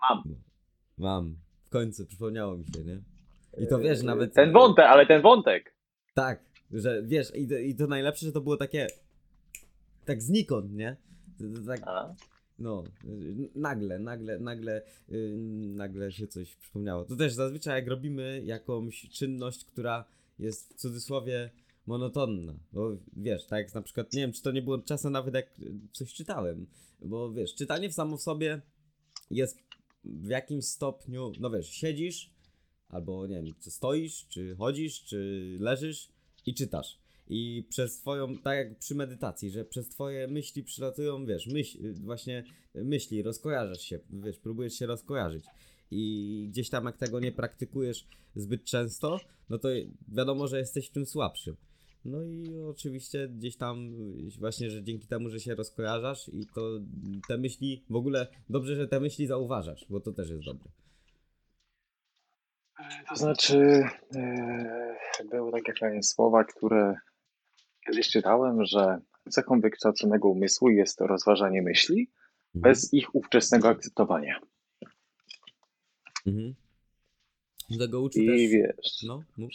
Mam. Mam. W końcu przypomniało mi się, nie? I to wiesz, nawet. Ten wątek, ale ten wątek. Tak, że wiesz, i to, i to najlepsze, że to było takie. Tak znikąd, nie? Tak, A, no, y, nagle, nagle, nagle, y, nagle się coś przypomniało. To też zazwyczaj jak robimy jakąś czynność, która jest w cudzysłowie monotonna, bo wiesz, tak jak na przykład, nie wiem, czy to nie było czasem nawet jak coś czytałem, bo wiesz, czytanie w samo w sobie jest w jakimś stopniu, no wiesz, siedzisz, albo nie wiem, czy stoisz, czy chodzisz, czy leżysz i czytasz. I przez twoją, tak jak przy medytacji, że przez twoje myśli przylatują, wiesz, myśl, właśnie myśli, rozkojarzasz się, wiesz, próbujesz się rozkojarzyć. I gdzieś tam jak tego nie praktykujesz zbyt często, no to wiadomo, że jesteś w tym słabszym. No i oczywiście gdzieś tam właśnie, że dzięki temu, że się rozkojarzasz i to te myśli, w ogóle dobrze, że te myśli zauważasz, bo to też jest dobre. to znaczy, e, były takie fajne słowa, które kiedyś czytałem, że cechą wykształconego umysłu jest to rozważanie myśli bez ich ówczesnego akceptowania. Mhm. Tego uczy I też... wiesz, No, mów.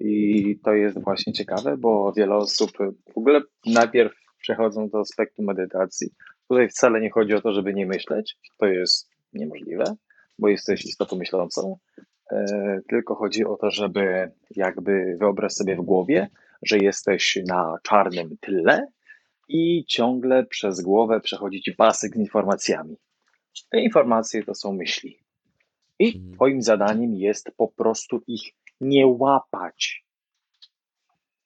I to jest właśnie ciekawe, bo wiele osób w ogóle najpierw przechodzą do aspektu medytacji. Tutaj wcale nie chodzi o to, żeby nie myśleć, to jest niemożliwe, bo jesteś istotą myślącą, e, tylko chodzi o to, żeby jakby wyobraź sobie w głowie, że jesteś na czarnym tle i ciągle przez głowę przechodzi ci pasek z informacjami. Te informacje to są myśli. I Mhm. twoim zadaniem jest po prostu ich nie łapać.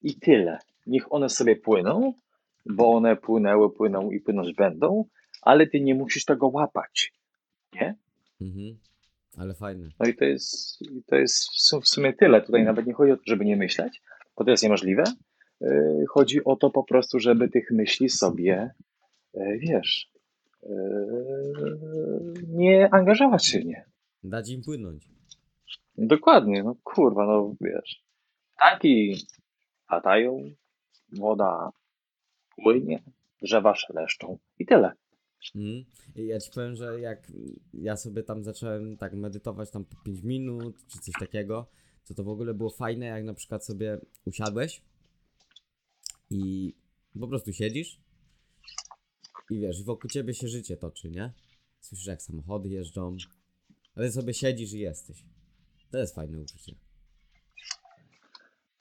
I tyle. Niech one sobie płyną, bo one płynęły, płyną i płynąć będą, ale ty nie musisz tego łapać. Nie? Mhm. Ale fajne. No i to jest, to jest w sumie tyle. Tutaj nawet nie chodzi o to, żeby nie myśleć, bo to jest niemożliwe. Yy, Chodzi o to po prostu, żeby tych myśli sobie, yy, wiesz, yy, nie angażować się w nie. Dać im płynąć. Dokładnie, no kurwa, no wiesz. Ptaki latają, woda płynie, drzewa szeleszczą i tyle. Mhm. Ja ci powiem, że jak ja sobie tam zacząłem tak medytować tam po 5 minut czy coś takiego, to to w ogóle było fajne, jak na przykład sobie usiadłeś i po prostu siedzisz i wiesz, wokół ciebie się życie toczy, nie? Słyszysz jak samochody jeżdżą, ale sobie siedzisz i jesteś. To jest fajne uczucie.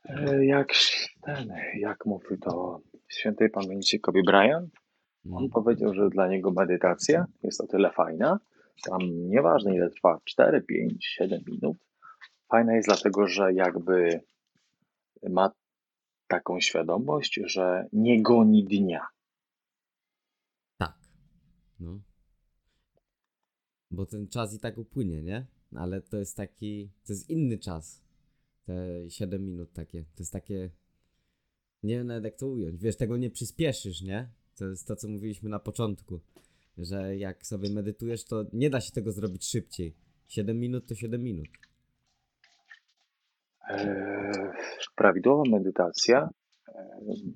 E, Jak ten, jak mówił to w świętej pamięci Kobe Bryant, on Mhm. powiedział, że dla niego medytacja jest o tyle fajna, tam nieważne ile trwa, 4, 5, 7 minut, fajna jest dlatego, że jakby ma taką świadomość, że nie goni dnia. Tak. No. Bo ten czas i tak upłynie, nie? Ale to jest taki. To jest inny czas. te 7 minut takie. To jest takie. Nie wiem nawet jak to ująć. Wiesz, tego nie przyspieszysz, nie? To jest to, co mówiliśmy na początku. Że jak sobie medytujesz, to nie da się tego zrobić szybciej. 7 minut to 7 minut. Eee, Prawidłowa medytacja eee,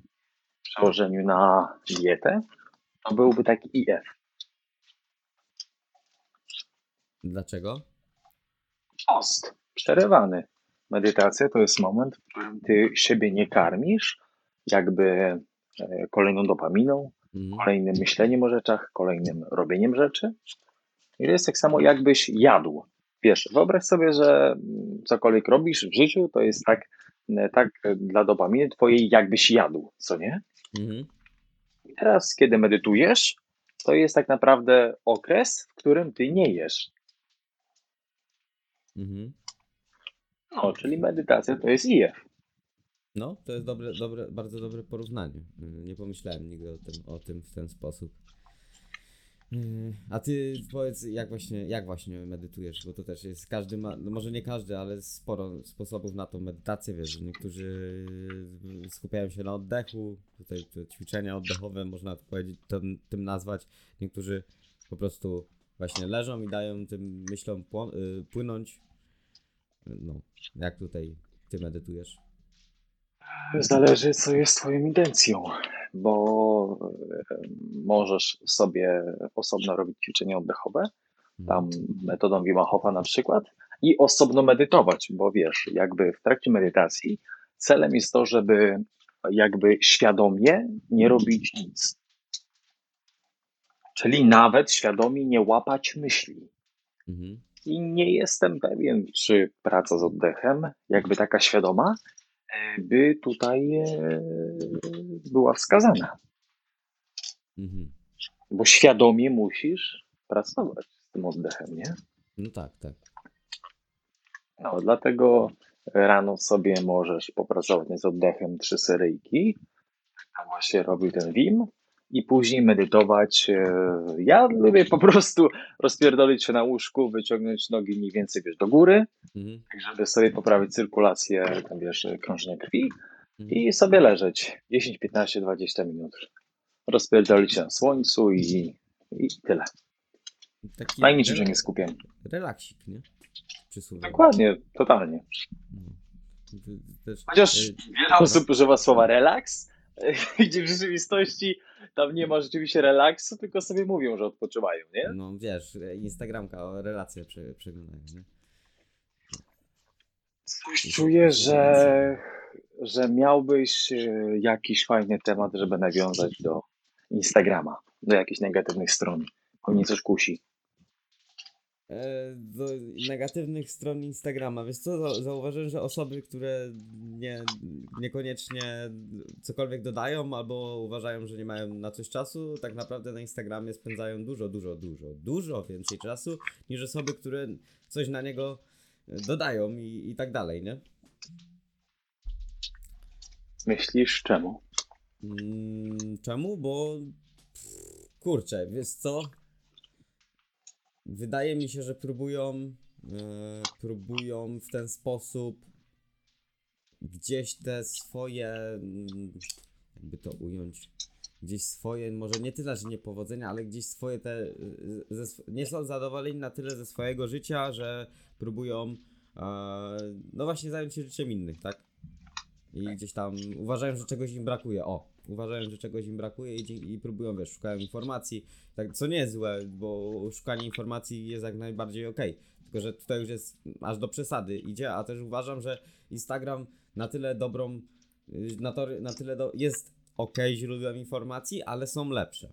w przełożeniu na dietę to byłby taki IF. Dlaczego? Post. Przerywany. Medytacja to jest moment, w którym ty siebie nie karmisz, jakby e, kolejną dopaminą, Mhm. kolejnym myśleniem o rzeczach, kolejnym robieniem rzeczy. I to jest tak samo, jakbyś jadł. Wiesz, wyobraź sobie, że mm, cokolwiek robisz w życiu, to jest tak, tak dla dopaminy twojej, jakbyś jadł, co nie? Mhm. I teraz, kiedy medytujesz, to jest tak naprawdę okres, w którym ty nie jesz. Mhm. No, czyli medytacja to jest IF. No, to jest dobre, dobre, bardzo dobre porównanie. Y, Nie pomyślałem nigdy o tym, o tym w ten sposób. Y, A ty powiedz, jak właśnie, jak właśnie medytujesz, bo to też jest, każdy ma, no może nie każdy, ale sporo sposobów na tą medytację, wiesz, niektórzy skupiają się na oddechu, tutaj te ćwiczenia oddechowe, można to powiedzieć, tym, tym nazwać, niektórzy po prostu właśnie leżą i dają tym myślom y, płynąć. No, jak tutaj ty medytujesz? Zależy, co jest Twoją intencją, bo e, możesz sobie osobno robić ćwiczenia oddechowe, tam metodą Hofa na przykład, i osobno medytować, bo wiesz, jakby w trakcie medytacji celem jest to, żeby jakby świadomie nie robić nic. Czyli nawet świadomie nie łapać myśli. Mhm. I nie jestem pewien, czy praca z oddechem, jakby taka świadoma, by tutaj e, była wskazana. Mhm. Bo świadomie musisz pracować z tym oddechem, nie? No tak, tak. No, dlatego rano sobie możesz popracować z oddechem trzy seryjki. Tam właśnie robił ten Wim. I później medytować. e, Ja lubię po prostu rozpierdolić się na łóżku, wyciągnąć nogi mniej więcej wiesz, do góry, Mhm. tak żeby sobie poprawić cyrkulację, tam wiesz, krążenia krwi Mhm. i sobie leżeć 10, 15, 20 minut. Rozpierdolić się na słońcu i, i tyle. Taki Na niczym się nie skupiam. Relaksik, nie? Przysłowiowy. Dokładnie, totalnie. No. Chociaż y, wiele osób używa słowa relaks, <laughs> gdzie w rzeczywistości tam nie ma rzeczywiście relaksu, tylko sobie mówią, że odpoczywają, nie? No wiesz, Instagramka o relacje prze, przeglądają, nie? Coś czuję, że, że miałbyś e, jakiś fajny temat, żeby nawiązać do Instagrama, do jakichś negatywnych stron. Mnie coś kusi. E, do negatywnych stron Instagrama. Wiesz co, Zau- zauważyłem, że osoby, które nie, niekoniecznie cokolwiek dodają albo uważają, że nie mają na coś czasu, tak naprawdę na Instagramie spędzają dużo, dużo, dużo, dużo więcej czasu niż osoby, które coś na niego e, dodają i, i tak dalej, nie? Myślisz czemu? Mm, czemu? Bo kurczę, wiesz co? Wydaje mi się, że próbują e, próbują w ten sposób gdzieś te swoje mm, jakby to ująć gdzieś swoje, może nie tyle, że niepowodzenia, ale gdzieś swoje te y, ze, nie są zadowoleni na tyle ze swojego życia, że próbują e, no właśnie zająć się życiem innych, tak? I gdzieś tam uważają, że czegoś im brakuje. O, uważają, że czegoś im brakuje i, i próbują, wiesz, szukają informacji. Tak, co nie jest złe, bo szukanie informacji jest jak najbardziej okej. Tylko, że tutaj już jest aż do przesady idzie, a też uważam, że Instagram na tyle dobrą, y, na, to, na tyle do, jest okej źródłem informacji, ale są lepsze.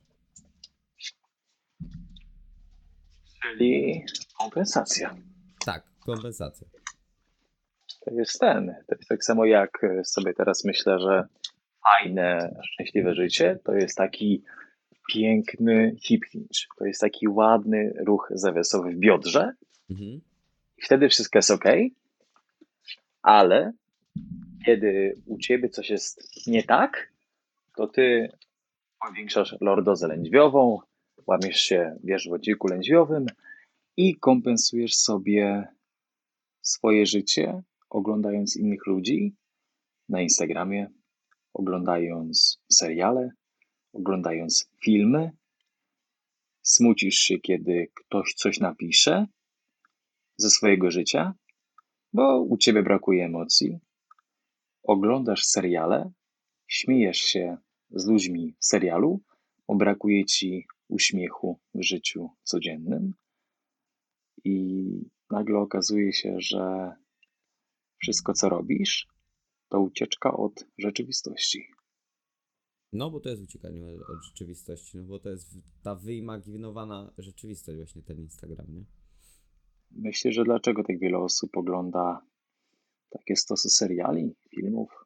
Czyli kompensacja. Tak, kompensacja. To jest ten. To jest tak samo jak e, sobie teraz myślę, że fajne, szczęśliwe życie to jest taki piękny hip hinge. To jest taki ładny ruch zawiasowy w biodrze, Mhm. wtedy wszystko jest ok, ale kiedy u ciebie coś jest nie tak, to ty powiększasz lordozę lędźwiową, łamiesz się, wiesz, w odcinku lędźwiowym i kompensujesz sobie swoje życie oglądając innych ludzi na Instagramie, oglądając seriale, oglądając filmy. Smucisz się, kiedy ktoś coś napisze ze swojego życia, bo u ciebie brakuje emocji. Oglądasz seriale, śmiejesz się z ludźmi w serialu, bo brakuje ci uśmiechu w życiu codziennym. I nagle okazuje się, że wszystko, co robisz, to ucieczka od rzeczywistości. No, bo to jest uciekanie od rzeczywistości, no bo to jest ta wyimaginowana rzeczywistość, właśnie ten Instagram, nie? Myślę, że dlaczego tak wiele osób ogląda takie stosy seriali, filmów?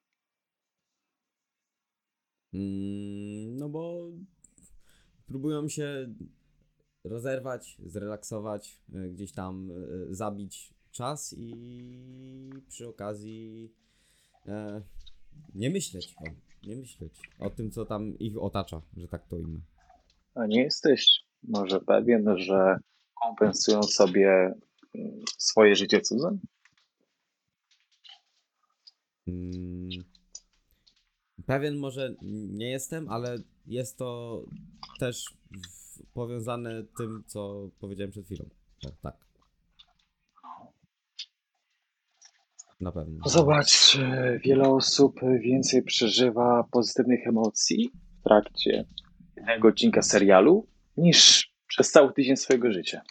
Mm, no bo próbują się rozerwać, zrelaksować, y, gdzieś tam y, zabić czas i przy okazji e, nie myśleć o, nie myśleć o tym, co tam ich otacza, że tak to ujmę. A nie jesteś może pewien, że kompensują sobie mm, swoje życie cudzym? Mm, Pewien może nie jestem, ale jest to też w, powiązane tym, co powiedziałem przed chwilą. Tak. Na pewno. Zobacz, e, wiele osób więcej przeżywa pozytywnych emocji w trakcie jednego odcinka serialu niż przez cały tydzień swojego życia.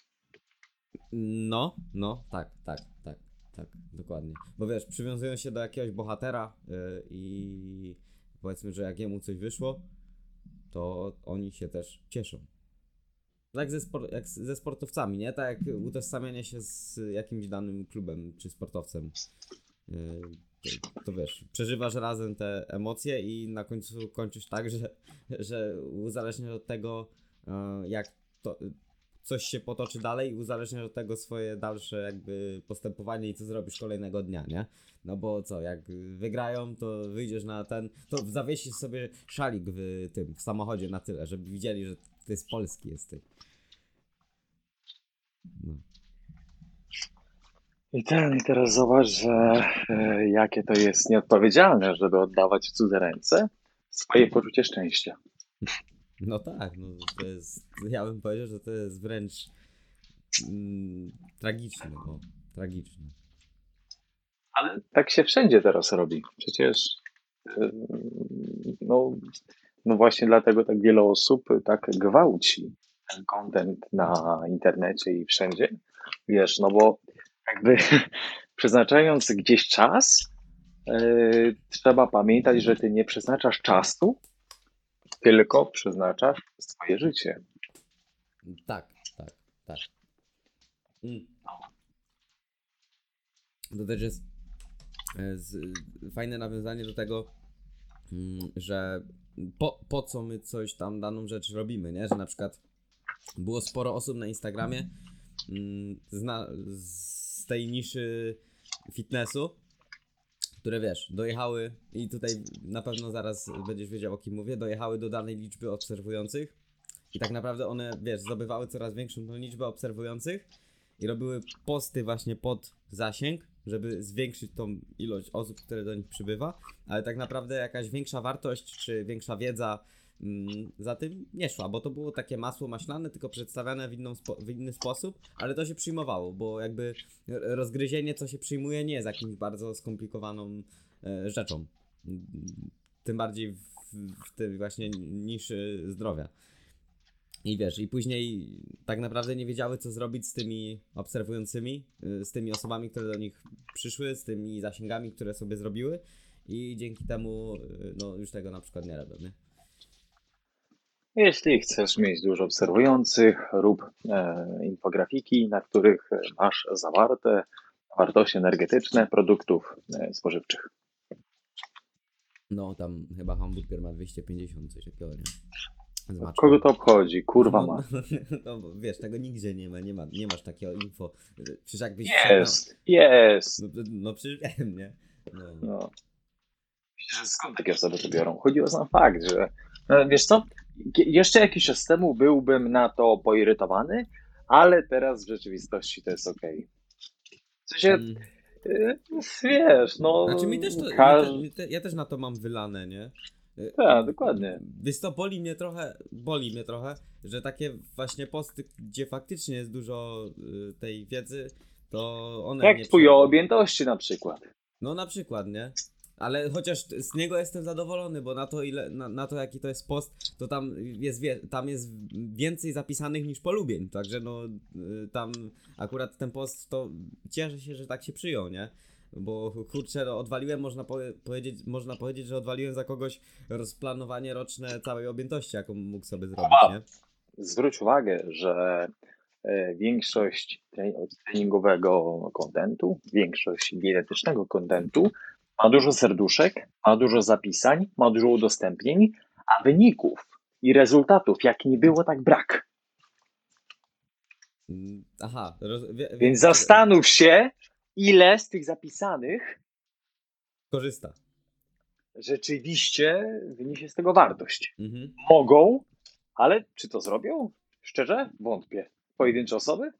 No, no, tak, tak, tak, tak, dokładnie. Bo wiesz, przywiązują się do jakiegoś bohatera yy, i powiedzmy, że jak jemu coś wyszło, to oni się też cieszą. Tak ze spor- jak ze sportowcami, nie? Tak jak utożsamianie się z jakimś danym klubem czy sportowcem. Yy, to, wiesz, przeżywasz razem te emocje i na końcu kończysz tak, że, że uzależniasz od tego, yy, jak to, coś się potoczy dalej i uzależniasz od tego swoje dalsze jakby postępowanie i co zrobisz kolejnego dnia, nie? No bo co, jak wygrają, to wyjdziesz na ten, to zawiesisz sobie szalik w tym, w samochodzie na tyle, żeby widzieli, że ty z Polski jesteś. No. I ten, i teraz zobacz, że e, jakie to jest nieodpowiedzialne, żeby oddawać w cudze ręce swoje poczucie szczęścia. no tak, no to jest, ja bym powiedział, że to jest wręcz mm, tragiczne, no, tragiczne. Ale tak się wszędzie teraz robi. Przecież e, no, no właśnie dlatego tak wiele osób tak gwałci ten content na internecie i wszędzie. Wiesz, no bo jakby <laughs> przeznaczając gdzieś czas, e, trzeba pamiętać, że ty nie przeznaczasz czasu, tylko przeznaczasz swoje życie. Tak, tak, tak. Mm. To też jest e, z, fajne nawiązanie do tego, mm, że po, po co my coś tam, daną rzecz robimy, nie? Że na przykład było sporo osób na Instagramie mm, zna, z tej niszy fitnessu, które wiesz, dojechały i tutaj na pewno zaraz będziesz wiedział o kim mówię, dojechały do danej liczby obserwujących i tak naprawdę one, wiesz, zdobywały coraz większą tą liczbę obserwujących i robiły posty właśnie pod zasięg, żeby zwiększyć tą ilość osób, które do nich przybywa, ale tak naprawdę jakaś większa wartość czy większa wiedza za tym nie szła, bo to było takie masło maślane, tylko przedstawiane w, spo- w inny sposób, ale to się przyjmowało, bo jakby rozgryzienie, co się przyjmuje, nie jest jakimś bardzo skomplikowaną e, rzeczą. Mm, Tym bardziej w, w tej właśnie niszy zdrowia. I wiesz, i później tak naprawdę nie wiedziały, co zrobić z tymi obserwującymi, y, z tymi osobami, które do nich przyszły, z tymi zasięgami, które sobie zrobiły. I dzięki temu, y, no już tego na przykład nie robią, nie? Jeśli chcesz mieć dużo obserwujących, rób e, infografiki, na których masz zawarte wartości energetyczne produktów e, spożywczych. No tam chyba hamburger ma 250, coś takiego, nie? Kogo to obchodzi? Kurwa no, ma. <laughs> no, bo wiesz, tego nigdzie nie ma, nie ma, nie masz takiego info. Przecież jakbyś... Jest, jest. No, no przecież wiem, nie? No. No. Skąd takie osoby to biorą? Chodzi o sam fakt, że no, wiesz co, jeszcze jakiś czas temu byłbym na to poirytowany, ale teraz w rzeczywistości to jest okej. W sensie, Mm, Y, Wiesz, no. Znaczy mi też to, każ- mi te, ja też na to mam wylane, nie? Y, Tak, dokładnie. Wiesz co, boli mnie trochę, boli mnie trochę, że takie właśnie posty, gdzie faktycznie jest dużo y, tej wiedzy, to one Jak twój o objętości na przykład. No na przykład, nie? Ale chociaż z niego jestem zadowolony, bo na to ile, na, na to jaki to jest post, to tam jest, wie, tam jest więcej zapisanych niż polubień, także no y, tam akurat ten post to cieszę się, że tak się przyjął, nie? Bo kurczę, no, odwaliłem, można powie- powiedzieć, można powiedzieć, że odwaliłem za kogoś rozplanowanie roczne całej objętości, jaką mógł sobie zrobić, nie? Zwróć uwagę, że e, większość tre- treningowego kontentu, większość dietetycznego kontentu ma dużo serduszek, ma dużo zapisań, ma dużo udostępnień, a wyników i rezultatów, jak nie było, tak brak. Mm, Aha, roz, wie, wie- Więc zastanów się, ile z tych zapisanych Korzysta. rzeczywiście wyniesie z tego wartość. Mhm. Mogą, ale czy to zrobią? Szczerze? Wątpię. Pojedyncze osoby?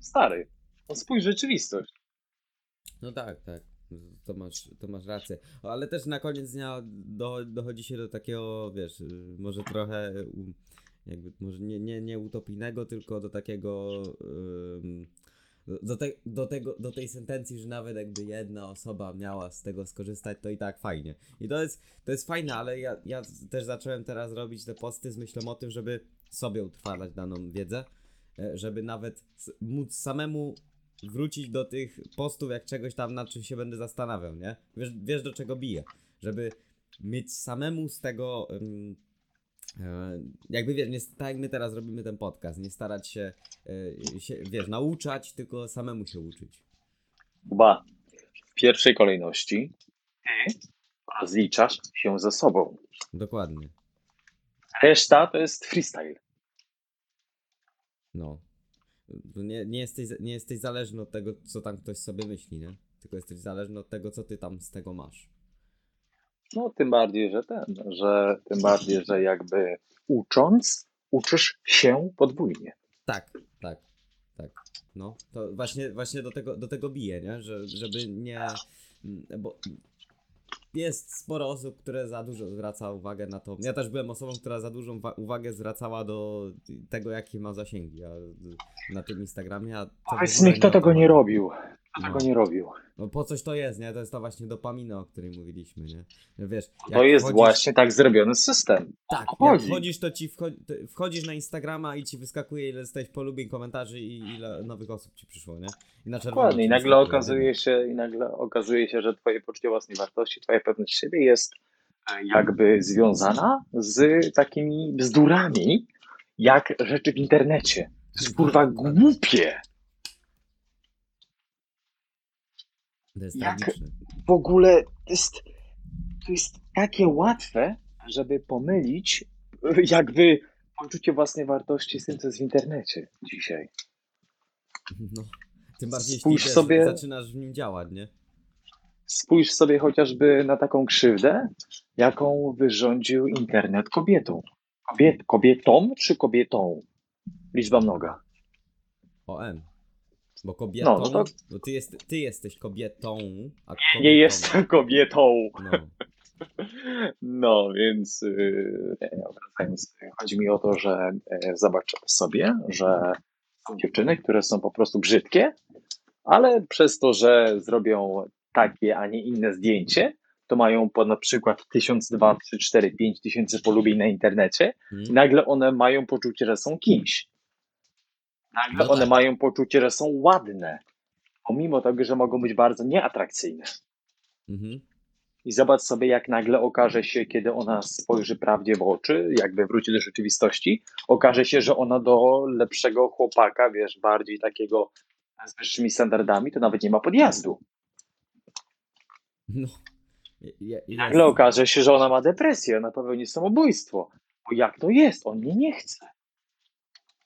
Stary, no spójrz rzeczywistość. No tak, tak. To masz, to masz rację. Ale też na koniec dnia do, dochodzi się do takiego, wiesz, może trochę u- jakby, może nie, nie, nie utopijnego, tylko do takiego ym, do, te, do, tego, do tej sentencji, że nawet jakby jedna osoba miała z tego skorzystać, to i tak fajnie. I to jest, to jest fajne, ale ja, ja też zacząłem teraz robić te posty z myślą o tym, żeby sobie utrwalać daną wiedzę, e, żeby nawet móc samemu wrócić do tych postów, jak czegoś tam, nad czym się będę zastanawiał, nie? Wiesz, wiesz do czego biję. Żeby mieć samemu z tego, e, jakby wiesz, nie, tak jak my teraz robimy ten podcast, nie starać się, e, się, wiesz, nauczać, tylko samemu się uczyć. Kuba, w pierwszej kolejności ty rozliczasz się ze sobą. Dokładnie. Reszta to jest freestyle. No. Nie, nie, jesteś, nie jesteś zależny od tego, co tam ktoś sobie myśli, nie? Tylko jesteś zależny od tego, co ty tam z tego masz. No, tym bardziej, że ten, że tym bardziej, że jakby ucząc, uczysz się podwójnie. Tak, tak, tak. No, to właśnie, właśnie do tego, do tego bije, nie? Że, żeby nie. Bo jest sporo osób, które za dużo zwraca uwagę na to. Ja też byłem osobą, która za dużą wa- uwagę zwracała do tego, jakie ma zasięgi a, na tym Instagramie. A Powiedz mi, kto tego nie robił. No. tego nie robił. No po coś to jest, nie? To jest ta właśnie dopamina, o której mówiliśmy, nie? Wiesz, To jest wchodzisz- właśnie tak zrobiony system. Tak, to jak chodzi. wchodzisz, to ci wchodzisz na Instagrama i ci wyskakuje, ile jesteś polubień, komentarzy i ile nowych osób ci przyszło, nie? I na Dokładnie. I nagle okazuje się, i nagle okazuje się, że twoje poczucie własnej wartości, twoja pewność siebie jest e, jakby związana z takimi bzdurami, jak rzeczy w internecie. To jest kurwa głupie. To jest jak- tragiczne. w ogóle to jest, to jest takie łatwe, żeby pomylić <laughs> jakby poczucie własnej wartości z tym, co jest w internecie dzisiaj. No. Tym bardziej, jeśli Spójrz wiesz, sobie- zaczynasz w nim działać, nie? Spójrz sobie chociażby na taką krzywdę, jaką wyrządził internet kobietom. Kobiet, kobietom czy kobietą? Liczba mnoga. OM. Bo kobietą, No, no to- bo ty, jest, ty jesteś kobietą, a kobietą, Nie jestem kobietą. No. <laughs> No, więc yy, nie, wracając, chodzi mi o to, że e, zobacz sobie, że są dziewczyny, które są po prostu brzydkie, ale przez to, że zrobią takie, a nie inne zdjęcie, to mają po na przykład 1000, 2, 3, 4, 5 tysięcy polubień na internecie i Hmm? nagle one mają poczucie, że są kimś. Nagle No one tak. mają poczucie, że są ładne, pomimo tego, że mogą być bardzo nieatrakcyjne. Mhm. I zobacz sobie, jak nagle okaże się, kiedy ona spojrzy prawdzie w oczy, jakby wróci do rzeczywistości, okaże się, że ona do lepszego chłopaka, wiesz, bardziej takiego z wyższymi standardami, to nawet nie ma podjazdu. No. Je, jest- Nagle okaże się, że ona ma depresję, ona popełni samobójstwo. Bo jak to jest? On mnie nie chce.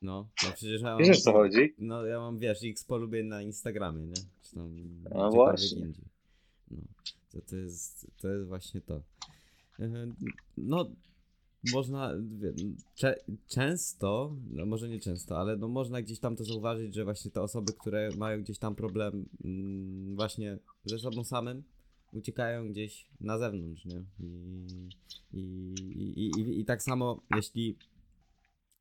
No, no przecież ja mam, Wiesz, o co chodzi? No ja mam, wiesz, x polubień na Instagramie, nie? Czy tam gdziekolwiek właśnie. indziej. No, to, to, jest, to jest właśnie to. E, No, można, cze, często, no może nie często, ale no można gdzieś tam to zauważyć, że właśnie te osoby, które mają gdzieś tam problem mm, właśnie ze sobą samym, uciekają gdzieś na zewnątrz, nie? I, i, i, i, i tak samo, jeśli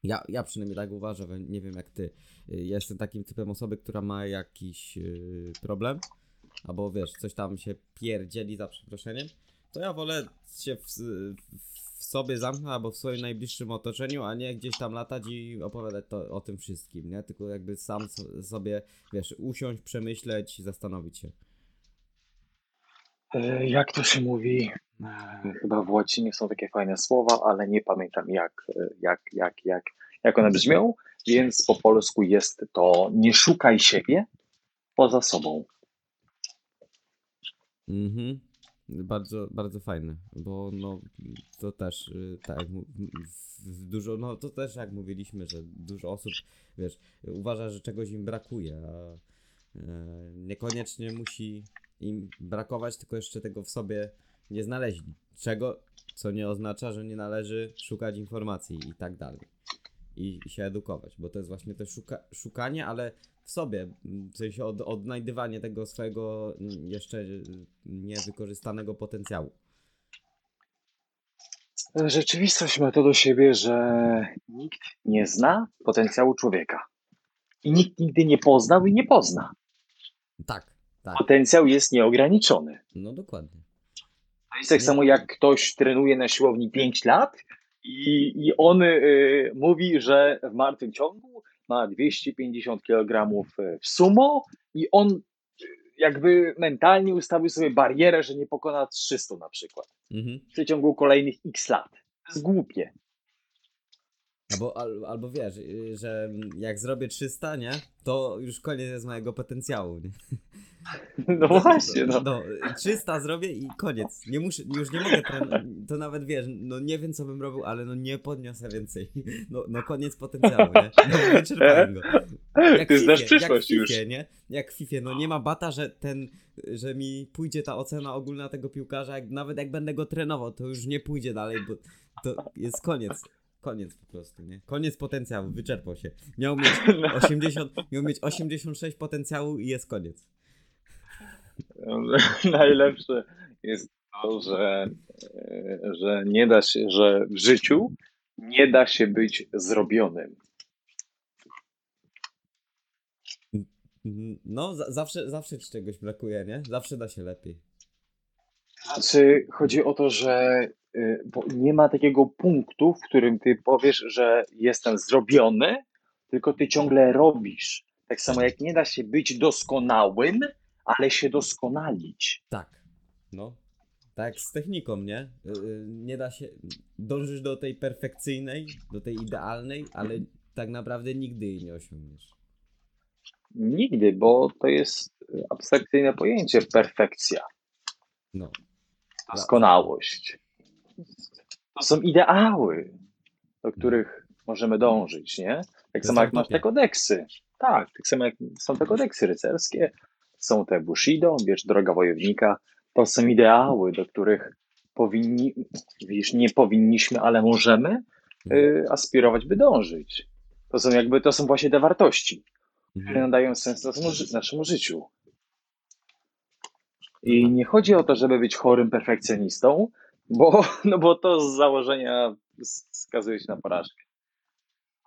ja, ja przynajmniej tak uważam, nie wiem jak ty. Y, Ja jestem takim typem osoby, która ma jakiś yy, problem, albo wiesz, coś tam się pierdzieli za przeproszeniem, to ja wolę się w, w sobie zamknąć albo w swoim najbliższym otoczeniu, a nie gdzieś tam latać i opowiadać to, o tym wszystkim, nie? Tylko jakby sam so, sobie, wiesz, usiąść, przemyśleć, zastanowić się. E, Jak to się mówi? E, Chyba w łacinie są takie fajne słowa, ale nie pamiętam jak, e, jak, jak, jak, jak one brzmią, więc po polsku jest to nie szukaj siebie poza sobą. Mhm. Bardzo, bardzo fajne, bo no to też y, tak dużo, no to też jak mówiliśmy, że dużo osób, wiesz, uważa, że czegoś im brakuje, a e, niekoniecznie musi im brakować, tylko jeszcze tego w sobie nie znaleźli. Czego, co nie oznacza, że nie należy szukać informacji i tak dalej. I, i się edukować, bo to jest właśnie to szuka, szukanie, ale w sobie, w sensie od, odnajdywanie tego swojego m, jeszcze y, niewykorzystanego potencjału. Rzeczywistość ma to do siebie, że nikt nie zna potencjału człowieka. I nikt nigdy nie poznał i nie pozna. Tak, tak, Potencjał jest nieograniczony. no dokładnie. Tak samo jak ktoś trenuje na siłowni 5 lat i, i on y, mówi, że w martwym ciągu ma 250 kg w sumo i on y, jakby mentalnie ustawił sobie barierę, że nie pokona 300 na przykład Mhm. w przeciągu kolejnych x lat. To jest głupie. Albo, al, albo wiesz, y, że jak zrobię 300, nie, to już koniec jest mojego potencjału, nie? <laughs> No właśnie, no. No, 300 zrobię i koniec. Nie muszę, już nie mogę trenować. To nawet wiesz, no nie wiem co bym robił, ale no nie podniosę więcej. No, no koniec potencjału, nie? No, wyczerpałem go. Jak Ty znasz przyszłość jak już. Fifie, nie? Jak w no nie ma bata, że ten, że mi pójdzie ta ocena ogólna tego piłkarza, jak, nawet jak będę go trenował, to już nie pójdzie dalej, bo to jest koniec. Koniec po prostu, nie? Koniec potencjału, wyczerpał się. Miał mieć <laughs> 80, miał mieć 86 potencjału i jest koniec. <laughs> Najlepsze jest to, że, e, że nie da się, że w życiu nie da się być zrobionym. No, za, zawsze, zawsze czegoś brakuje, nie? Zawsze da się lepiej. Znaczy, chodzi o to, że bo nie ma takiego punktu, w którym ty powiesz, że jestem zrobiony, tylko ty ciągle robisz. Tak samo jak nie da się być doskonałym, ale się doskonalić. Tak. No. Tak z techniką, nie? Y, y, Nie da się. Dążysz do tej perfekcyjnej, do tej idealnej, ale tak naprawdę nigdy jej nie osiągniesz. Nigdy, bo to jest abstrakcyjne pojęcie perfekcja, No. doskonałość. To są ideały, do których możemy dążyć, nie? Tak samo jak masz te kodeksy. Tak, tak samo jak są te kodeksy rycerskie, są te Bushido, wiesz, droga wojownika. To są ideały, do których powinni, wiesz, nie powinniśmy, ale możemy y, aspirować, by dążyć. To są jakby, to są właśnie te wartości, które Mhm. nadają sens naszemu życiu. I nie chodzi o to, żeby być chorym perfekcjonistą, bo, <laughs> no bo to z założenia s- skazuje się na porażkę.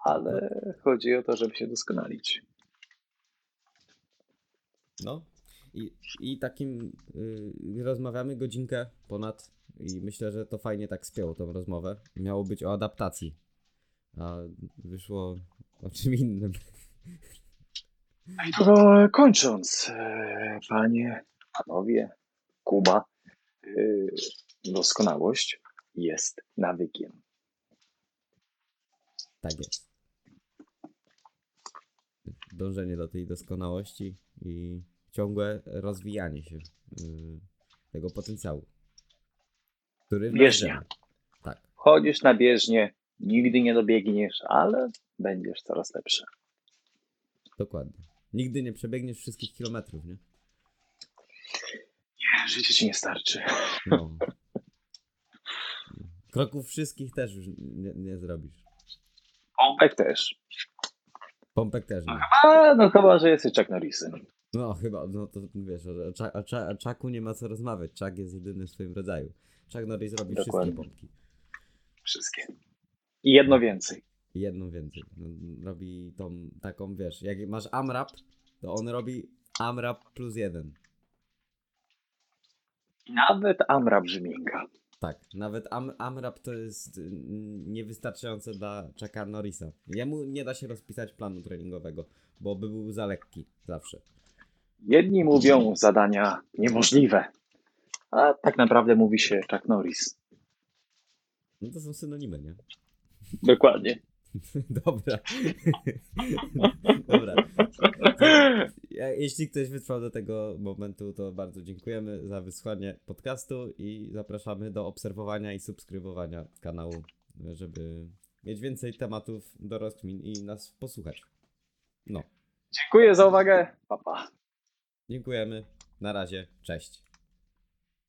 Ale chodzi o to, żeby się doskonalić. No. I, i takim y, rozmawiamy godzinkę ponad i myślę, że to fajnie tak spięło tą rozmowę. Miało być o adaptacji. A wyszło o czym innym. I to kończąc, e, panie, panowie, Kuba, e, doskonałość jest nawykiem. Tak jest. Dążenie do tej doskonałości i ciągłe rozwijanie się y, tego potencjału. Który Bieżnia. Tak, Chodzisz na bieżnię, nigdy nie dobiegniesz, ale będziesz coraz lepszy. dokładnie. Nigdy nie przebiegniesz wszystkich kilometrów, nie? Życie ci nie starczy. No. Kroków wszystkich też już nie, nie zrobisz. Pompek też. Pompek też nie. A, no chyba, że jesteś Chuck Norrisem. No chyba, no to wiesz, o, o, o Chucku nie ma co rozmawiać. Chuck jest jedyny w swoim rodzaju. Chuck Norris robi Dokładnie. wszystkie pompki. Wszystkie. I jedno więcej. I Jedną więcej. No, robi tą taką, wiesz, jak masz AMRAP, to on robi AMRAP plus jeden. Nawet Amra brzmienka. Tak, nawet Am AMRAP to jest mm, niewystarczające dla Chucka Norrisa. Jemu nie da się rozpisać planu treningowego, bo by był za lekki zawsze. Jedni mówią zadania niemożliwe, a tak naprawdę mówi się Chuck Norris. No to są synonimy, nie? Dokładnie. <laughs> Dobra. <laughs> Dobra. Jeśli ktoś wytrwał do tego momentu, to bardzo dziękujemy za wysłanie podcastu i zapraszamy do obserwowania i subskrybowania kanału, żeby mieć więcej tematów do rozkmin i nas posłuchać. No, Dziękuję za uwagę. Pa, pa. dziękujemy. Na razie. Cześć.